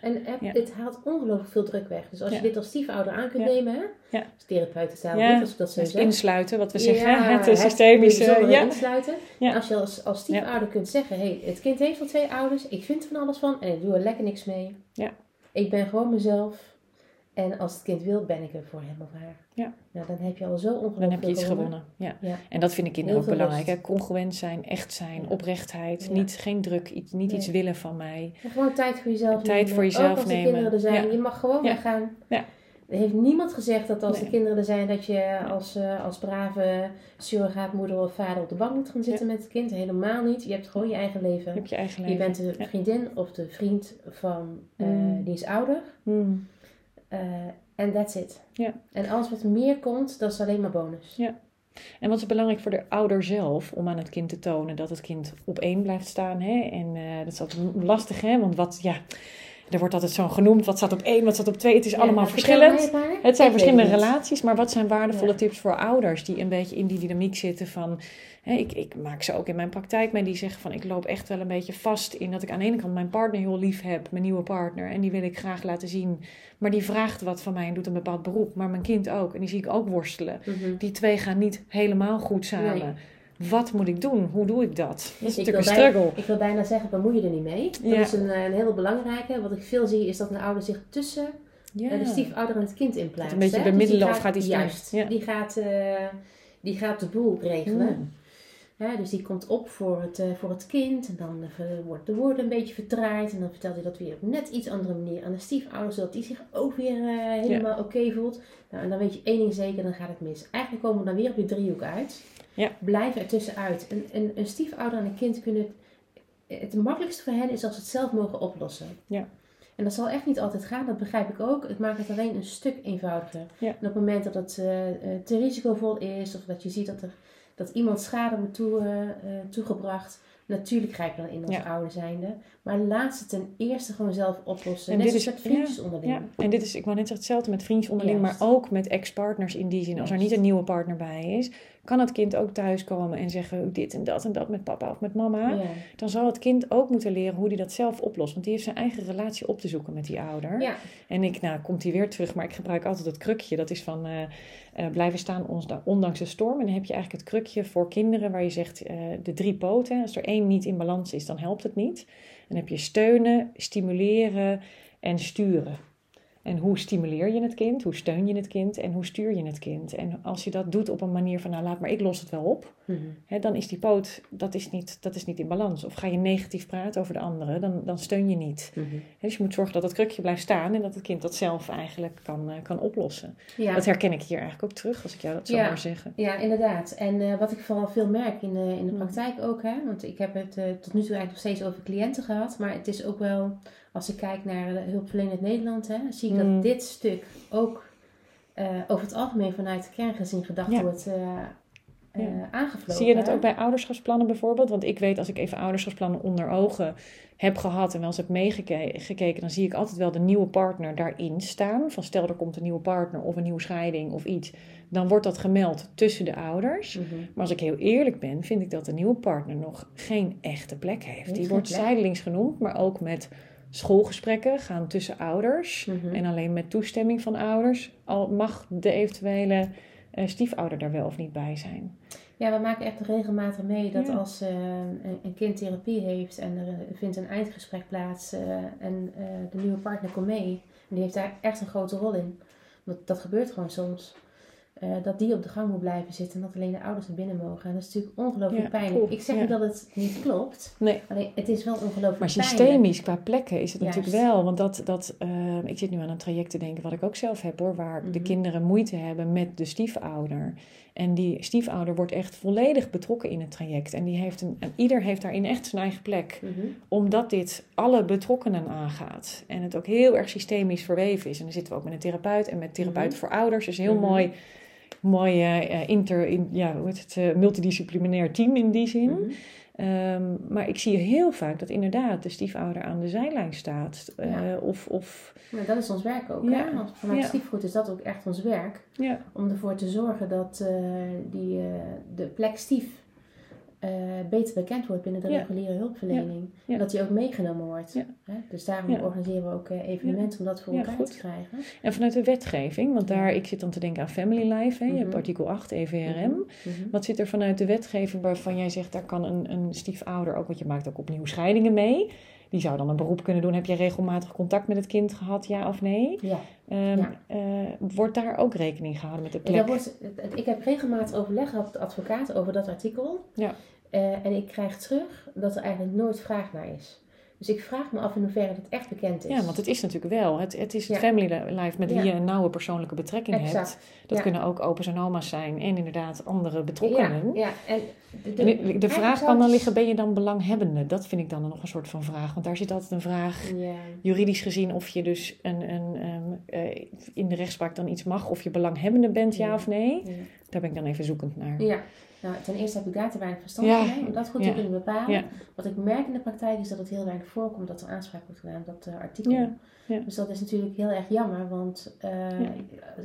En eh, Ja. het haalt ongelooflijk veel druk weg. Dus als Ja. je dit als stiefouder aan kunt Ja. nemen, hè? Ja. als therapeuten Ja. dit, als ik dat zo Dus insluiten, wat we Ja, zeggen, het het systemische. Ja. insluiten. Ja. En als je als, als stiefouder kunt zeggen, hey, het kind heeft al twee ouders, ik vind er van alles van en ik doe er lekker niks mee. Ja. Ik ben gewoon mezelf. En als het kind wil, ben ik er voor hem of haar. Ja. Nou, dan heb je al zo ongelooflijk Dan heb je iets gewonnen. Ja. Ja. En dat vind ik kinderen ook belangrijk. Hè? Congruent zijn, echt zijn, Ja. oprechtheid. Ja. Niet, geen druk, iets, niet iets willen van mij. En gewoon tijd voor jezelf Tijd nemen. voor jezelf Ook als de kinderen er zijn. Je mag gewoon weggaan. Ja. Er heeft niemand gezegd dat als Nee. de kinderen er zijn, dat je als, eh, als brave surrogaatmoeder of vader op de bank moet gaan zitten met het kind. Helemaal niet. Je hebt gewoon je eigen Je leven. hebt je eigen Je leven. bent de vriendin of de vriend van eh Mm. diens ouder. Hmm. Eh, En that's it. Ja. En alles wat meer komt, dat is alleen maar bonus. Ja. En wat is belangrijk voor de ouder zelf om aan het kind te tonen dat het kind op één blijft staan? Hè? En eh, dat is altijd lastig, hè? Want wat, ja, er wordt altijd zo genoemd: wat staat op één, wat staat op twee. Het is Ja, allemaal verschillend. Het zijn Ik verschillende relaties, maar wat zijn waardevolle Ja. tips voor ouders die een beetje in die dynamiek zitten van. Ik, ik maak ze ook in mijn praktijk mee die zeggen van ik loop echt wel een beetje vast in dat ik aan de ene kant mijn partner heel lief heb, mijn nieuwe partner, en die wil ik graag laten zien. Maar die vraagt wat van mij en doet een bepaald beroep. Maar mijn kind ook. En die zie ik ook worstelen. Mhm. Die twee gaan niet helemaal goed samen. Wat moet ik doen? Hoe doe ik dat? Dat is natuurlijk een struggle. Ik wil bijna zeggen, bemoei je er niet mee. Dat Ja. is een, eh, een hele belangrijke. Wat ik veel zie, is dat een ouder zich tussen Ja. eh, de stiefouder en het kind inplaatst. een beetje. Dus bemiddelen die of gaat iets. Juist. Ja. Die, gaat, eh, die gaat de boel regelen. Dus die komt op voor het, eh, voor het kind. En dan eh, wordt de woorden een beetje verdraaid. En dan vertelt hij dat weer op net iets andere manier aan de stiefouder. Zodat die zich ook weer eh, helemaal oké voelt. Nou, en dan weet je één ding zeker, dan gaat het mis. Eigenlijk komen we dan weer op je driehoek uit. Ja. Blijf er tussenuit. Een, een, een stiefouder en een kind kunnen... Het, het makkelijkste voor hen is als ze het zelf mogen oplossen. Ja. En dat zal echt niet altijd gaan, dat begrijp ik ook. Het maakt het alleen een stuk eenvoudiger. Ja. En op het moment dat het te risicovol is, of dat je ziet dat, er, dat iemand schade wordt toe, eh, eh, toegebracht, natuurlijk grijp je dan in als Ja. ouder zijnde. Maar laat ze ten eerste gewoon zelf oplossen. En Net dit is- met vriendjes onderling. Ja, en dit is, ik wou net zeggen, hetzelfde met vriendjes onderling, Juist. maar ook met ex-partners in die zin. Als er niet een nieuwe partner bij is, kan het kind ook thuiskomen en zeggen dit en dat en dat met papa of met mama. Ja. Dan zal het kind ook moeten leren hoe hij dat zelf oplost. Want die heeft zijn eigen relatie op te zoeken met die ouder. Ja. En ik, nou komt hij weer terug, maar ik gebruik altijd het krukje. Dat is van eh, eh, blijven staan ons- ondanks de storm. En dan heb je eigenlijk het krukje voor kinderen waar je zegt eh, de drie poten. Als er één niet in balans is, dan helpt het niet. Dan heb je steunen, stimuleren en sturen. En hoe stimuleer je het kind? Hoe steun je het kind? En hoe stuur je het kind? En als je dat doet op een manier van, nou laat maar, ik los het wel op. Mhm. Hè, dan is die poot, dat is, niet, dat is niet in balans. Of ga je negatief praten over de andere, dan, dan steun je niet. Mhm. Hè, Dus je moet zorgen dat het krukje blijft staan en dat het kind dat zelf eigenlijk kan, eh, kan oplossen. Ja. Dat herken ik hier eigenlijk ook terug, als ik jou dat zo Ja. hoor zeggen. Ja, inderdaad. En eh, wat ik vooral veel merk in de, in de Mm. praktijk ook, hè, want ik heb het eh, tot nu toe eigenlijk nog steeds over cliënten gehad, maar het is ook wel, als ik kijk naar de hulpverlenend Nederland, hè, zie ik Mm. dat dit stuk ook eh, over het algemeen vanuit de kerngezin gedacht Ja. wordt eh eh, aangevlogen. Zie je dat ook bij ouderschapsplannen bijvoorbeeld? Want ik weet als ik even ouderschapsplannen onder ogen heb gehad en wel eens heb meegekeken, dan zie ik altijd wel de nieuwe partner daarin staan. Van stel er komt een nieuwe partner of een nieuwe scheiding of iets, dan wordt dat gemeld tussen de ouders. Mhm. Maar als ik heel eerlijk ben, vind ik dat de nieuwe partner nog geen echte plek heeft. Die wordt plek. zijdelings genoemd, maar ook met schoolgesprekken gaan tussen ouders. Mhm. En alleen met toestemming van ouders al mag de eventuele eh, stiefouder daar wel of niet bij zijn. Ja, we maken echt regelmatig mee dat Ja. als eh, een, een kind therapie heeft en er eh, vindt een eindgesprek plaats en de nieuwe partner komt mee, en die heeft daar echt een grote rol in. Want dat gebeurt gewoon soms. Eh, dat die op de gang moet blijven zitten en dat alleen de ouders naar binnen mogen. En dat is natuurlijk ongelooflijk Ja, pijnlijk. Ik zeg ja. niet dat het niet klopt, Nee, alleen het is wel ongelooflijk maar pijnlijk. systemisch qua plekken is het Juist. natuurlijk wel. Want dat, dat, eh, ik zit nu aan een traject te denken wat ik ook zelf heb hoor. Waar de Mhm. kinderen moeite hebben met de stiefouder. En die stiefouder wordt echt volledig betrokken in het traject. En die heeft een, en ieder heeft daarin echt zijn eigen plek. Mhm. Omdat dit alle betrokkenen aangaat. En het ook heel erg systemisch verweven is. En dan zitten we ook met een therapeut en met therapeut Mhm. voor ouders. Dus heel mooi, mooi eh, inter, in, ja, hoe heet het, eh, multidisciplinair team in die zin. Mhm. Ehm, maar ik zie heel vaak dat inderdaad de stiefouder aan de zijlijn staat. Eh, of, of Maar dat is ons werk ook. Ja. Hè? Want Vanuit Ja. stiefgoed is dat ook echt ons werk. ja, om ervoor te zorgen dat die, de plek stief eh, beter bekend wordt binnen de Ja. reguliere hulpverlening. Ja. Dat die ook meegenomen wordt. Hè? Dus daarom organiseren we ook eh, evenementen om dat voor elkaar goed. te krijgen. en vanuit de wetgeving, want daar, ik zit dan te denken aan Family Life. Hè? Je hebt Mhm. artikel 8 EVRM. Mhm. Wat zit er vanuit de wetgeving waarvan jij zegt, daar kan een, een stiefouder ook, want je maakt ook opnieuw scheidingen mee. Die zou dan een beroep kunnen doen. Heb je regelmatig contact met het kind gehad, ja of nee? Ja. Ehm, Ja. eh, wordt daar ook rekening gehouden met de plek? wordt, ik heb regelmatig overleg gehad met de advocaat over dat artikel. Ja. Eh, en ik krijg terug dat er eigenlijk nooit vraag naar is. Dus ik vraag me af in hoeverre dat echt bekend is. Ja, want het is natuurlijk wel. Het, het is het Ja. family life met wie je een nauwe persoonlijke betrekking hebt. Dat kunnen ook opa's en oma's zijn en inderdaad andere betrokkenen. Ja, ja. En de, de, En de, de eigenlijk vraag kan dan liggen, ben je dan belanghebbende? Dat vind ik dan nog een soort van vraag. Want daar zit altijd een vraag, juridisch gezien, of je dus een, een, ehm, eh, in de rechtspraak dan iets mag. Of je belanghebbende bent, ja of nee. Daar ben ik dan even zoekend naar. Ja, nou, ten eerste heb ik daar te weinig verstand Ja. van om dat goed te kunnen bepalen. Wat ik merk in de praktijk is dat het heel weinig voorkomt dat er aanspraak wordt gedaan op dat eh, artikel. Dus dat is natuurlijk heel erg jammer, want eh,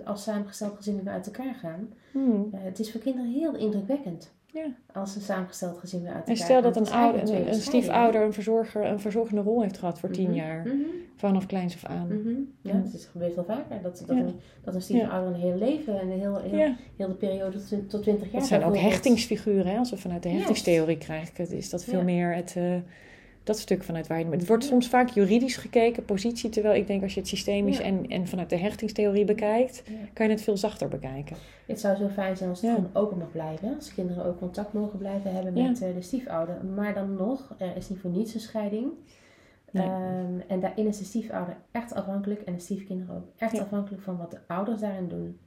als samengesteld gezinnen weer uit elkaar gaan, Hmm. eh, het is voor kinderen heel indrukwekkend. Ja. Als een samengesteld gezin weer uit En stel dat een, Het een, stiefouder een, verzorger, een verzorgende rol heeft gehad voor tien Mhm. jaar. Mhm. Vanaf kleins af aan. Mhm. Ja, Ja. dat is, gebeurt wel vaker. Dat, dat, Ja. een, dat een stiefouder een heel leven en een heel, heel, Ja. heel de periode tot, tot 20 jaar Dat zijn ook hechtingsfiguren. Hè? Als we vanuit de hechtingstheorie krijgen, is dat veel meer het, eh, dat stuk vanuit waar je... Het wordt Ja. soms vaak juridisch gekeken, positie. Terwijl ik denk als je het systemisch Ja. en, en vanuit de hechtingstheorie bekijkt, Ja. kan je het veel zachter bekijken. Het zou zo fijn zijn als het Ja. gewoon open mag blijven. Als kinderen ook contact mogen blijven hebben Ja. met eh, de stiefouder. Maar dan nog, er is niet voor niets een scheiding. Nee. Ehm, en daarin is de stiefouder echt afhankelijk en de stiefkinderen ook echt Ja. afhankelijk van wat de ouders daarin doen.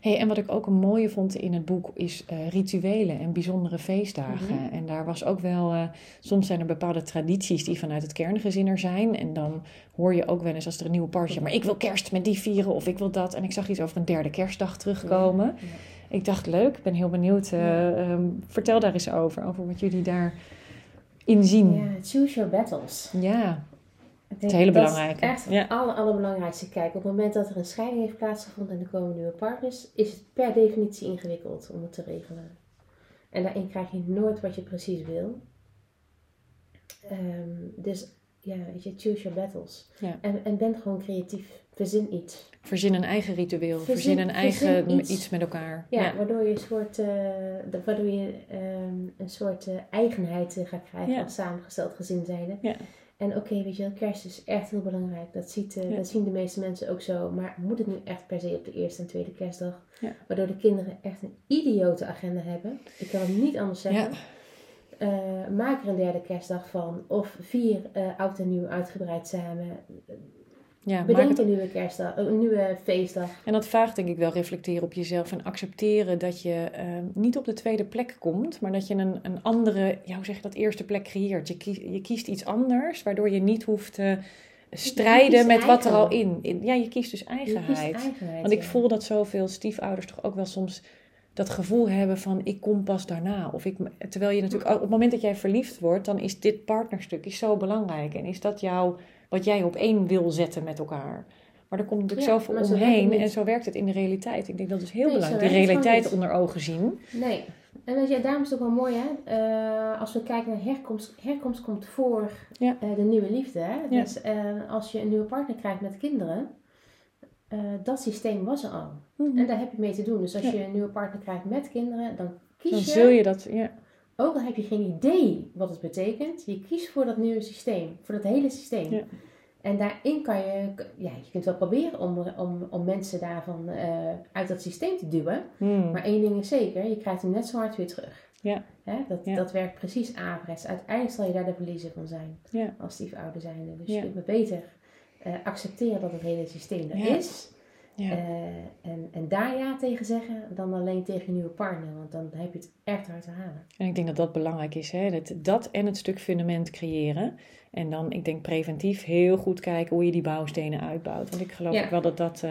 Hey, en wat ik ook een mooie vond in het boek is eh, rituelen en bijzondere feestdagen. Mhm. En daar was ook wel, eh, soms zijn er bepaalde tradities die vanuit het kerngezin er zijn. En dan hoor je ook wel eens als er een nieuwe partje maar ik wil kerst met die vieren of ik wil dat. En ik zag iets over een derde kerstdag terugkomen. Ja. Ik dacht, leuk, ik ben heel benieuwd. eh, Ja. ehm, vertel daar eens over, over wat jullie daar in zien. Ja, choose your battles. Ja, Een hele belangrijke. echt Ja. het aller, allerbelangrijkste. Kijk, op het moment dat er een scheiding heeft plaatsgevonden en er komen nieuwe partners, is het per definitie ingewikkeld om het te regelen. En daarin krijg je nooit wat je precies wil. Ehm, dus ja, weet je, choose your battles. Ja. En, en ben gewoon creatief. Verzin iets. verzin een eigen ritueel, verzin, Verzin- een verzin eigen iets. iets. met elkaar. Ja, waardoor je een soort, eh, de- waardoor je, ehm, een soort eh, eigenheid eh, gaat krijgen als samengesteld gezin zijnde. Ja. En oké, weet je wel, kerst is echt heel belangrijk. Dat, ziet, eh, Ja. dat zien de meeste mensen ook zo. Maar moet het nu echt per se op de eerste en tweede kerstdag? Ja. Waardoor de kinderen echt een idiote agenda hebben. Ik kan het niet anders zeggen. Ja. Eh, maak er een derde kerstdag van. Of vier eh, oud en nieuw uitgebreid samen. Ja, Bedenk het een nieuwe kerstdag, een nieuwe feestdag. En dat vraagt denk ik wel reflecteren op jezelf en accepteren dat je ehm, niet op de tweede plek komt, maar dat je een, een andere, ja, hoe zeg je dat, eerste plek creëert. Je, kiest, je kiest iets anders, waardoor je niet hoeft te strijden met wat er al in, in. Ja, je kiest dus kiest eigenheid. eigenheid. Want ik ja. voel dat zoveel stiefouders toch ook wel soms dat gevoel hebben van ik kom pas daarna. Of ik, terwijl je natuurlijk, op het moment dat jij verliefd wordt, dan is dit partnerstuk is zo belangrijk. En is dat jouw, wat jij op één wil zetten met elkaar. Maar er komt natuurlijk Ja, het omheen en zo werkt het in de realiteit. Ik denk dat is heel Nee, belangrijk, gewoon realiteit onder ogen zien. Nee. En weet je, daarom is het ook wel mooi, hè? Eh, als we kijken naar herkomst. Herkomst komt voor Ja. eh, de nieuwe liefde, hè? Ja. Dus eh, als je een nieuwe partner krijgt met kinderen, dat systeem was er al. En daar heb je mee te doen. Dus als Ja. je een nieuwe partner krijgt met kinderen, dan kies Dan je, zul je dat, ja, ook al heb je geen idee wat het betekent, je kiest voor dat nieuwe systeem, voor dat hele systeem. Ja. En daarin kan je, ja, je kunt wel proberen om, om, om mensen daarvan eh, uit dat systeem te duwen. Hmm. Maar één ding is zeker, je krijgt hem net zo hard weer terug. Ja. Hè? Dat, Ja. dat werkt precies averechts. Uiteindelijk zal je daar de verliezer van zijn. Ja. Als stiefouder zijnde. Dus je kunt maar beter eh, accepteren dat het hele systeem er is. Ja. eh, en, en daar ja tegen zeggen dan alleen tegen je nieuwe partner. Want dan heb je het echt hard te halen. En ik denk dat dat belangrijk is. Hè? Dat, dat en het stuk fundament creëren. En dan, ik denk preventief heel goed kijken hoe je die bouwstenen uitbouwt. Want ik geloof Ja. ook wel dat dat... eh,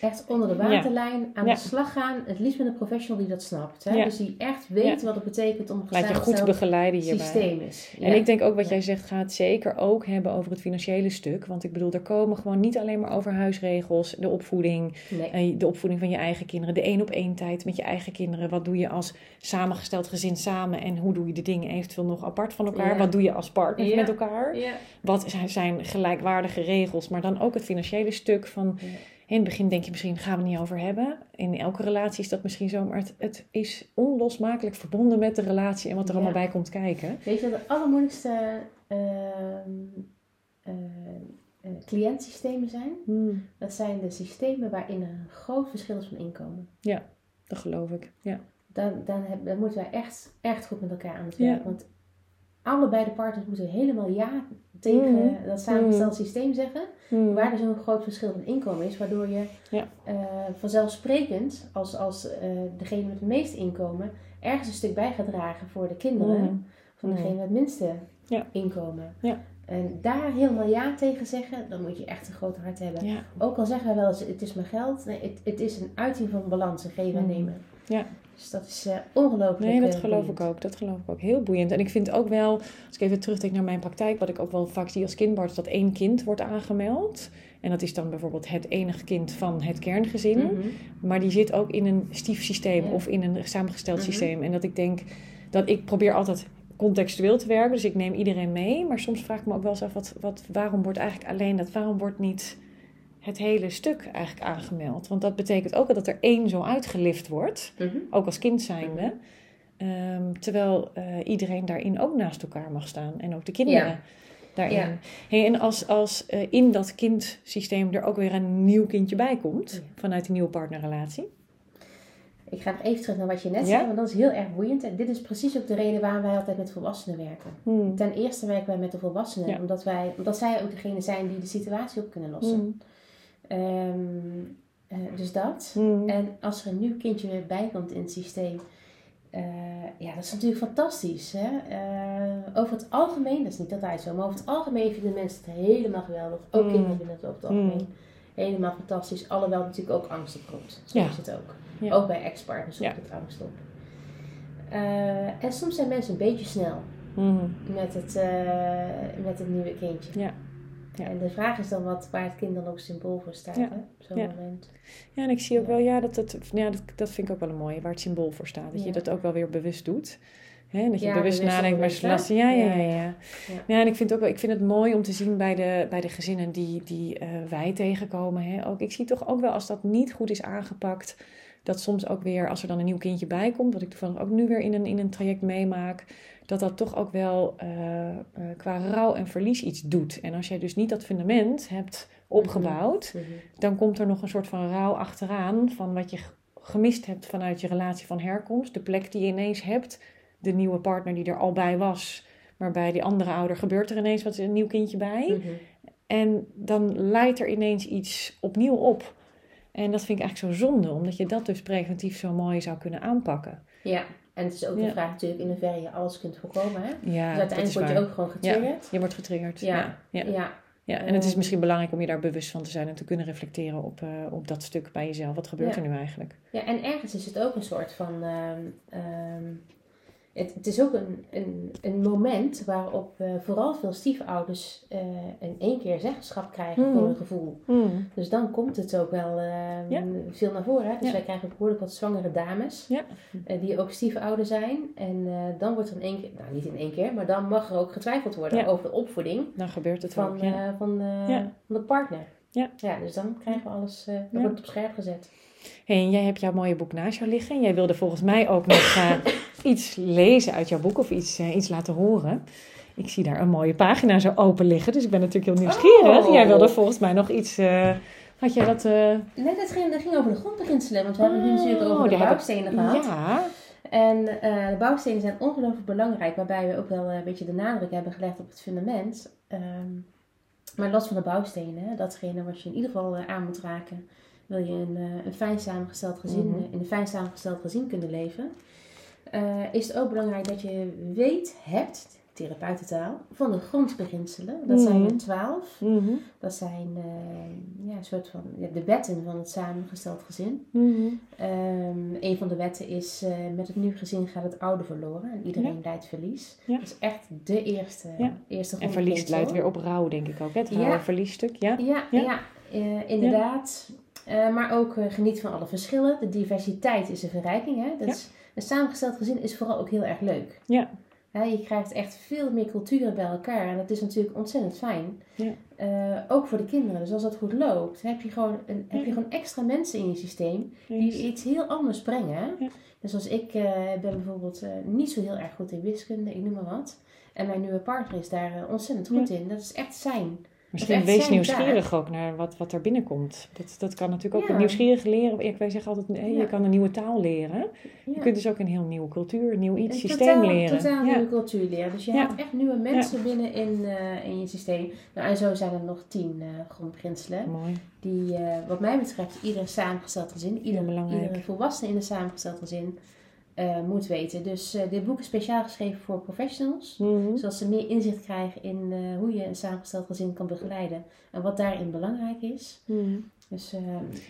Echt onder de waterlijn aan Ja. de slag gaan. Het liefst met een professional die dat snapt. Hè? Dus die echt weet wat het betekent om een laat je goed begeleiden hierbij. systeem is. En ik denk ook wat Ja. jij zegt, gaat zeker ook hebben over het financiële stuk. Want ik bedoel, er komen gewoon niet alleen maar over huisregels, de opvoeding, Nee. eh, de opvoeding van je eigen kinderen, de één op één tijd met je eigen kinderen. Wat doe je als samengesteld gezin samen en hoe doe je de dingen eventueel nog apart van elkaar? Ja. Wat doe je als partner Ja. met elkaar? Ja. Wat zijn- gelijkwaardige regels, maar dan ook het financiële stuk van... Ja. In het begin denk je misschien, gaan we het niet over hebben. In elke relatie is dat misschien zo, maar het, het is onlosmakelijk verbonden met de relatie en wat er Ja. allemaal bij komt kijken. Weet je wat het allermoeilijkste ehm, eh, eh, cliëntsystemen zijn. Hmm. Dat zijn de systemen waarin er een groot verschil is van inkomen. Dat geloof ik. Ja. Dan, dan, heb, dan moeten wij echt, echt goed met elkaar aan het werk. Ja. Want allebei de partners moeten helemaal ja tegen Mhm. dat samengesteld systeem zeggen. Hmm. Waar er zo'n groot verschil van inkomen is. Waardoor je Ja. eh, vanzelfsprekend als, als eh, degene met het meeste inkomen ergens een stuk bij gaat dragen voor de kinderen van Mhm. degene met het minste Ja. inkomen. Ja. En daar helemaal ja tegen zeggen, dan moet je echt een groot hart hebben. Ook al zeggen wij wel eens, het is mijn geld. Nee, het, het is een uiting van balans, geven en Mhm. nemen. Ja. Dus dat is eh ongelooflijk Nee, dat eh, geloof boeiend. ik ook. Dat geloof ik ook. Heel boeiend. En ik vind ook wel, als ik even terugdenk naar mijn praktijk, wat ik ook wel vaak zie als kindbarts, dat één kind wordt aangemeld. En dat is dan bijvoorbeeld het enige kind van het kerngezin. Mhm. Maar die zit ook in een stiefsysteem Ja. of in een samengesteld Mhm. systeem. En dat ik denk, dat ik probeer altijd contextueel te werken. Dus ik neem iedereen mee. Maar soms vraag ik me ook wel eens af, wat, wat, waarom wordt eigenlijk alleen dat, waarom wordt niet het hele stuk eigenlijk aangemeld? Want dat betekent ook dat er één zo uitgelift wordt Mhm. ook als kind zijnde. Ehm, terwijl eh, iedereen daarin ook naast elkaar mag staan. En ook de kinderen Ja. daarin. Ja. Hey, en als, als eh, in dat kindsysteem er ook weer een nieuw kindje bij komt. Ja. Vanuit die nieuwe partnerrelatie. Ik ga nog even terug naar wat je net zei, want dat is heel erg boeiend. En dit is precies ook de reden waarom wij altijd met volwassenen werken. Hmm. Ten eerste werken wij met de volwassenen, omdat, wij, omdat zij ook degene zijn die de situatie op kunnen lossen. Hmm. Ehm, eh, dus dat. Hmm. En als er een nieuw kindje weer bij komt in het systeem, eh, ja, dat is natuurlijk fantastisch. Hè? Eh, over het algemeen, dat is niet altijd zo, maar over het algemeen vinden mensen het helemaal geweldig. Ook Mm. kinderen vinden het over het algemeen Mm. helemaal fantastisch. Alhoewel natuurlijk ook angst op komt. Zo Ja. is het ook. Ja. Ook bij ex-partners Ja. roept het angst op. En soms zijn mensen een beetje snel Hmm. met het, met het nieuwe kindje. Ja. Ja. En de vraag is dan wat, waar het kind dan ook symbool voor staat Ja. hè, op zo'n Ja. moment. Ja, en ik zie ook wel, ja, dat, dat, ja dat, dat vind ik ook wel een mooie, waar het symbool voor staat. Dat je dat ook wel weer bewust doet. Hè? Dat je bewust nadenkt, maar last. Ja, ja, ja. Ja. ja. Ja. Ja, en ik vind, ook wel, ik vind het mooi om te zien bij de, bij de gezinnen die, die eh, wij tegenkomen. Hè? Ook, ik zie toch ook wel als dat niet goed is aangepakt, dat soms ook weer, als er dan een nieuw kindje bij komt, wat ik toevallig ook nu weer in een, in een traject meemaak, dat dat toch ook wel eh, eh, qua rouw en verlies iets doet. En als jij dus niet dat fundament hebt opgebouwd, Mhm. dan komt er nog een soort van rouw achteraan van wat je gemist hebt vanuit je relatie van herkomst. De plek die je ineens hebt, de nieuwe partner die er al bij was. Maar bij die andere ouder gebeurt er ineens wat een nieuw kindje bij. Mhm. En dan leidt er ineens iets opnieuw op. En dat vind ik eigenlijk zo zonde, omdat je dat dus preventief zo mooi zou kunnen aanpakken. Ja, en het is ook Ja. de vraag natuurlijk in hoeverre je alles kunt voorkomen. Hè? Ja, dus dat uiteindelijk word je ook gewoon getriggerd. Je wordt getriggerd. Ja. Ja. Ja. Ja. En het is misschien belangrijk om je daar bewust van te zijn en te kunnen reflecteren op, eh, op dat stuk bij jezelf. Wat gebeurt er nu eigenlijk? Ja, en ergens is het ook een soort van. ehm, ehm, het, het is ook een, een, een moment waarop eh, vooral veel stiefouders eh in één keer zeggenschap krijgen Mhm. voor hun gevoel. Hmm. Dus dan komt het ook wel ehm, Ja. veel naar voren. Hè? Dus Ja. wij krijgen behoorlijk wat zwangere dames. Ja. eh, die ook stiefouder zijn. En dan wordt er in één keer, nou niet in één keer, maar dan mag er ook getwijfeld worden over de opvoeding Dan gebeurt het van, ook. Van, van de partner. Ja. ja, dus dan krijgen we alles, dan wordt het op scherp gezet. Hey, en jij hebt jouw mooie boek naast jou liggen. Jij wilde volgens mij ook nog iets lezen uit jouw boek of iets, eh, iets laten horen. Ik zie daar een mooie pagina zo open liggen, dus ik ben natuurlijk heel nieuwsgierig. Oh. Jij wilde volgens mij nog iets. eh, had jij dat? eh, Nee, dat ging, dat ging over de grondbeginselen, want we hebben het nu natuurlijk over Oh, de bouwstenen gehad. Ja. En de bouwstenen zijn ongelooflijk belangrijk, waarbij we ook wel een beetje de nadruk hebben gelegd op het fundament. Ehm, maar los van de bouwstenen, datgene wat je in ieder geval aan moet raken, wil je een, een fijn samengesteld gezin, Mhm. in een fijn samengesteld gezin kunnen leven, eh, is het ook belangrijk dat je weet, hebt, therapeutentaal, van de grondbeginselen. Dat zijn Mhm. er twaalf. Mhm. Dat zijn eh, ja, een soort van ja, de wetten van het samengesteld gezin. Ehm, een van de wetten is, eh, met het nieuw gezin gaat het oude verloren en iedereen leidt verlies. Ja. Dat is echt de eerste, Ja. eerste En verlies leidt weer op rouw, denk ik ook. hè? Het Ja. rouw- verliesstuk, ja. Ja, ja. Ja. inderdaad. Eh, maar ook eh, geniet van alle verschillen. De diversiteit is een verrijking. Hè? Dat Ja. is, een samengesteld gezin is vooral ook heel erg leuk. Ja. Je krijgt echt veel meer culturen bij elkaar. En dat is natuurlijk ontzettend fijn. Ja. Eh, ook voor de kinderen. Dus als dat goed loopt, heb je gewoon, een, heb je gewoon extra mensen in je systeem die iets heel anders brengen. Dus als ik ben bijvoorbeeld niet zo heel erg goed in wiskunde, ik noem maar wat. En mijn nieuwe partner is daar ontzettend goed in. Dat is echt zijn. Misschien wees nieuwsgierig ook naar wat, wat er binnenkomt. Dat, dat kan natuurlijk ook Ja. nieuwsgierig leren. Ik wij zeggen altijd, je kan een nieuwe taal leren. Je kunt dus ook een heel nieuwe cultuur, een nieuw iets, Een systeem totaal, leren. Totaal nieuwe cultuur leren. Dus je hebt echt nieuwe mensen binnen in, eh, in je systeem. Nou, en zo zijn er nog tien eh grondbeginselen. Mooi. Die, eh, wat mij betreft, ieder samengesteld gezin, ieder, iedere volwassene in een samengesteld gezin eh, moet weten. Dus eh, dit boek is speciaal geschreven voor professionals. Mhm. Zodat ze meer inzicht krijgen in eh, hoe je een samengesteld gezin kan begeleiden. En wat daarin belangrijk is. Mhm. Dus, ik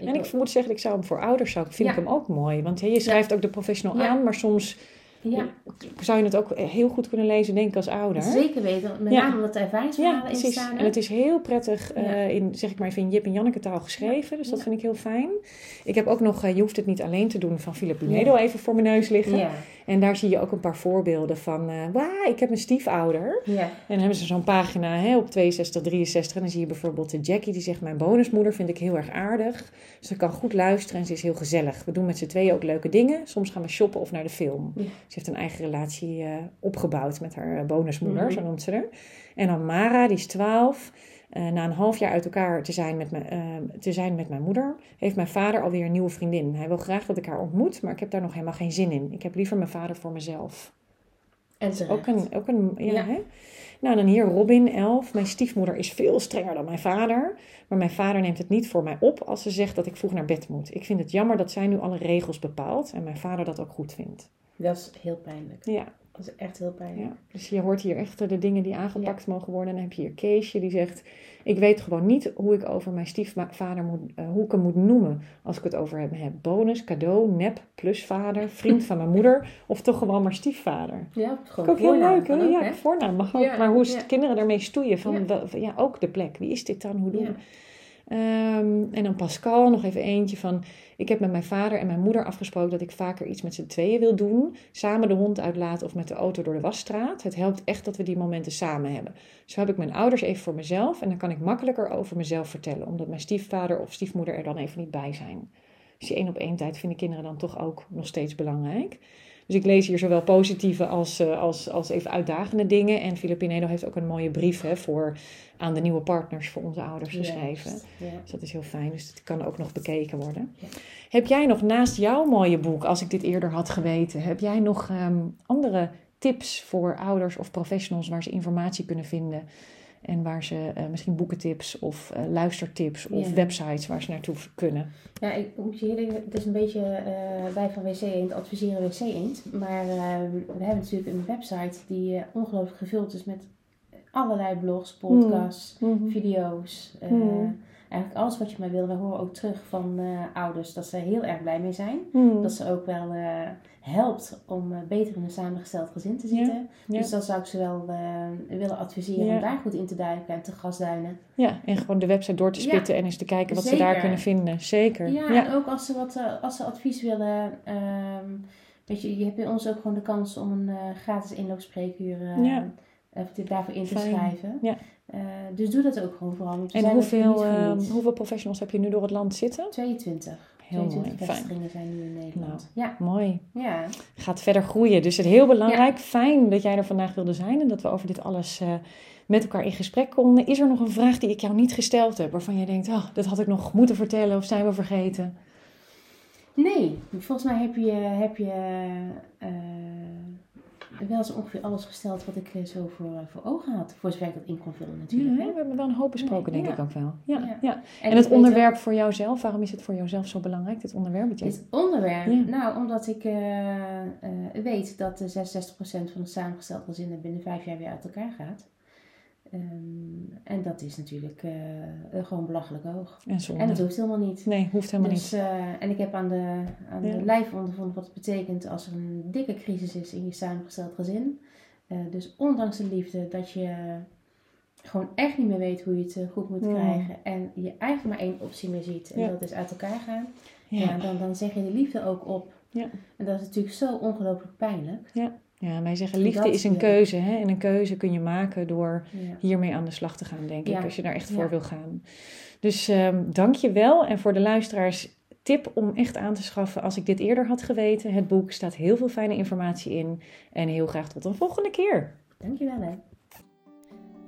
En wil- ik moet zeggen, ik zou hem voor ouders zou, vind Ja. ik hem ook mooi. Want je schrijft ook de professional Ja. aan, maar soms ja, zou je het ook heel goed kunnen lezen, denk ik, als ouder. zeker weten. Met Ja. name omdat er ervaringsverhalen Ja, in staan. En het is heel prettig eh, in, zeg ik maar even in Jip en Janneke taal geschreven. Dus dat vind ik heel fijn. Ik heb ook nog, eh, je hoeft het niet alleen te doen, van Philip Pinedo even voor mijn neus liggen. En daar zie je ook een paar voorbeelden van, wauw, ik heb een stiefouder. ja. En dan hebben ze zo'n pagina hè, op 62, 63. En dan zie je bijvoorbeeld de Jackie die zegt: Mijn bonusmoeder vind ik heel erg aardig. Ze kan goed luisteren en ze is heel gezellig. We doen met z'n tweeën ook leuke dingen. Soms gaan we shoppen of naar de film. Ja. Ze heeft een eigen relatie eh, opgebouwd met haar eh, bonusmoeder, Mhm. zo noemt ze haar. En dan Mara, die is 12. Eh, na een half jaar uit elkaar te zijn, met mijn, eh, te zijn met mijn moeder, heeft mijn vader alweer een nieuwe vriendin. Hij wil graag dat ik haar ontmoet, maar ik heb daar nog helemaal geen zin in. Ik heb liever mijn vader voor mezelf. En terecht. Ook een, ook een ja, Ja. Hè? Nou, dan hier Robin, 11. Mijn stiefmoeder is veel strenger dan mijn vader. Maar mijn vader neemt het niet voor mij op als ze zegt dat ik vroeg naar bed moet. Ik vind het jammer dat zij nu alle regels bepaalt en mijn vader dat ook goed vindt. Dat is heel pijnlijk. Ja, Dat is echt heel pijnlijk. ja. dus je hoort hier echt de dingen die aangepakt mogen worden. En dan heb je hier Keesje die zegt... Ik weet gewoon niet hoe ik over mijn stiefvader moet, eh, hoe ik hem moet noemen als ik het over hem heb. Bonus, cadeau, nep, plusvader, vriend van mijn moeder of toch gewoon maar stiefvader. Ja, Ook gewoon heel voornaam leuk, hè? ook, ja, hè? voornaam mag ook. Ja, maar hoe is het kinderen daarmee stoeien? Van, Ja. ook de plek. Wie is dit dan? Hoe doen Ja. we? Ehm, en dan Pascal, nog even eentje van... Ik heb met mijn vader en mijn moeder afgesproken dat ik vaker iets met z'n tweeën wil doen. Samen de hond uitlaten of met de auto door de wasstraat. Het helpt echt dat we die momenten samen hebben. Zo heb ik mijn ouders even voor mezelf. En dan kan ik makkelijker over mezelf vertellen. Omdat mijn stiefvader of stiefmoeder er dan even niet bij zijn. Dus die één op één tijd vinden kinderen dan toch ook nog steeds belangrijk. Dus ik lees hier zowel positieve als, eh, als, als even uitdagende dingen. En Filipinedo heeft ook een mooie brief hè, voor, aan de nieuwe partners voor onze ouders geschreven. Dus dat is heel fijn. Dus dat kan ook nog bekeken worden. Heb jij nog naast jouw mooie boek, als ik dit eerder had geweten, heb jij nog ehm, andere tips voor ouders of professionals waar ze informatie kunnen vinden? En waar ze eh, misschien boekentips of eh, luistertips of Ja. websites waar ze naartoe kunnen. Ja, ik moet je eerlijk het is een beetje eh bij van WC Eend, adviseren WC Eend. Maar we hebben natuurlijk een website die ongelooflijk gevuld is met allerlei blogs, podcasts, video's. eh, Hmm. Eigenlijk alles wat je maar wil. We horen ook terug van ouders dat ze heel erg blij mee zijn. Hmm. Dat ze ook wel helpt om eh, beter in een samengesteld gezin te zitten. ja. Dus dat zou ik ze wel eh, willen adviseren Ja. om daar goed in te duiken en te gasduinen. Ja, en gewoon de website door te spitten en eens te kijken wat ze daar kunnen vinden. Zeker. Ja, en ook als ze, wat, eh, als ze advies willen. ehm, weet je, je hebt bij ons ook gewoon de kans om een gratis inloopspreekuur dit daarvoor in te Fijn. schrijven. Ja. Dus doe dat ook gewoon vooral. En hoeveel, ehm, hoeveel professionals heb je nu door het land zitten? 22. Heel mooi, 22 fijn. zijn nu in Nederland. Mooi. Ja, ja. Gaat verder groeien. Dus het heel belangrijk. Fijn dat jij er vandaag wilde zijn en dat we over dit alles eh, met elkaar in gesprek konden. Is er nog een vraag die ik jou niet gesteld heb, waarvan jij denkt, oh, dat had ik nog moeten vertellen of zijn we vergeten? Nee, volgens mij heb je, heb je eh, wel zo ongeveer alles gesteld wat ik eh, zo voor, eh, voor ogen had. Voor zover ik dat in kon vullen natuurlijk. hè. we hebben wel een hoop besproken, denk ja. ik ook wel. Ja, Ja. ja. En, het onderwerp voor jouzelf, waarom is het voor jouzelf zo belangrijk, dit onderwerp? Dit onderwerp? Nou, omdat ik eh, eh, weet dat de 66% van de samengestelde gezinnen binnen vijf jaar weer uit elkaar gaat. Ehm, en dat is natuurlijk eh, eh, gewoon belachelijk hoog. En. En dat hoeft helemaal niet. Nee, hoeft helemaal dus, niet. eh, en ik heb aan de, aan Ja. de lijf ondervonden wat het betekent als er een dikke crisis is in je samengesteld gezin. Dus ondanks de liefde dat je gewoon echt niet meer weet hoe je het goed moet Ja. krijgen. En je eigenlijk maar één optie meer ziet. En Ja. dat is uit elkaar gaan. Ja. Ja, dan, dan zeg je de liefde ook op. Ja. En dat is natuurlijk zo ongelooflijk pijnlijk. ja, wij zeggen liefde Dat is een keuze. Hè? En een keuze kun je maken door Ja. hiermee aan de slag te gaan, denk ik. Ja. Als je daar echt Ja. voor wil gaan. Dus ehm dank je wel. En voor de luisteraars, tip om echt aan te schaffen als ik dit eerder had geweten. Het boek staat heel veel fijne informatie in. En heel graag tot een volgende keer. Dankjewel hè.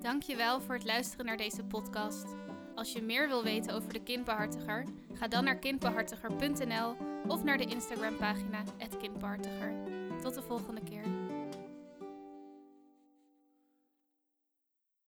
Dankjewel voor het luisteren naar deze podcast. Als je meer wil weten over de kindbehartiger, ga dan naar kindbehartiger.nl of naar de Instagram pagina @kindbehartiger. Tot de volgende keer.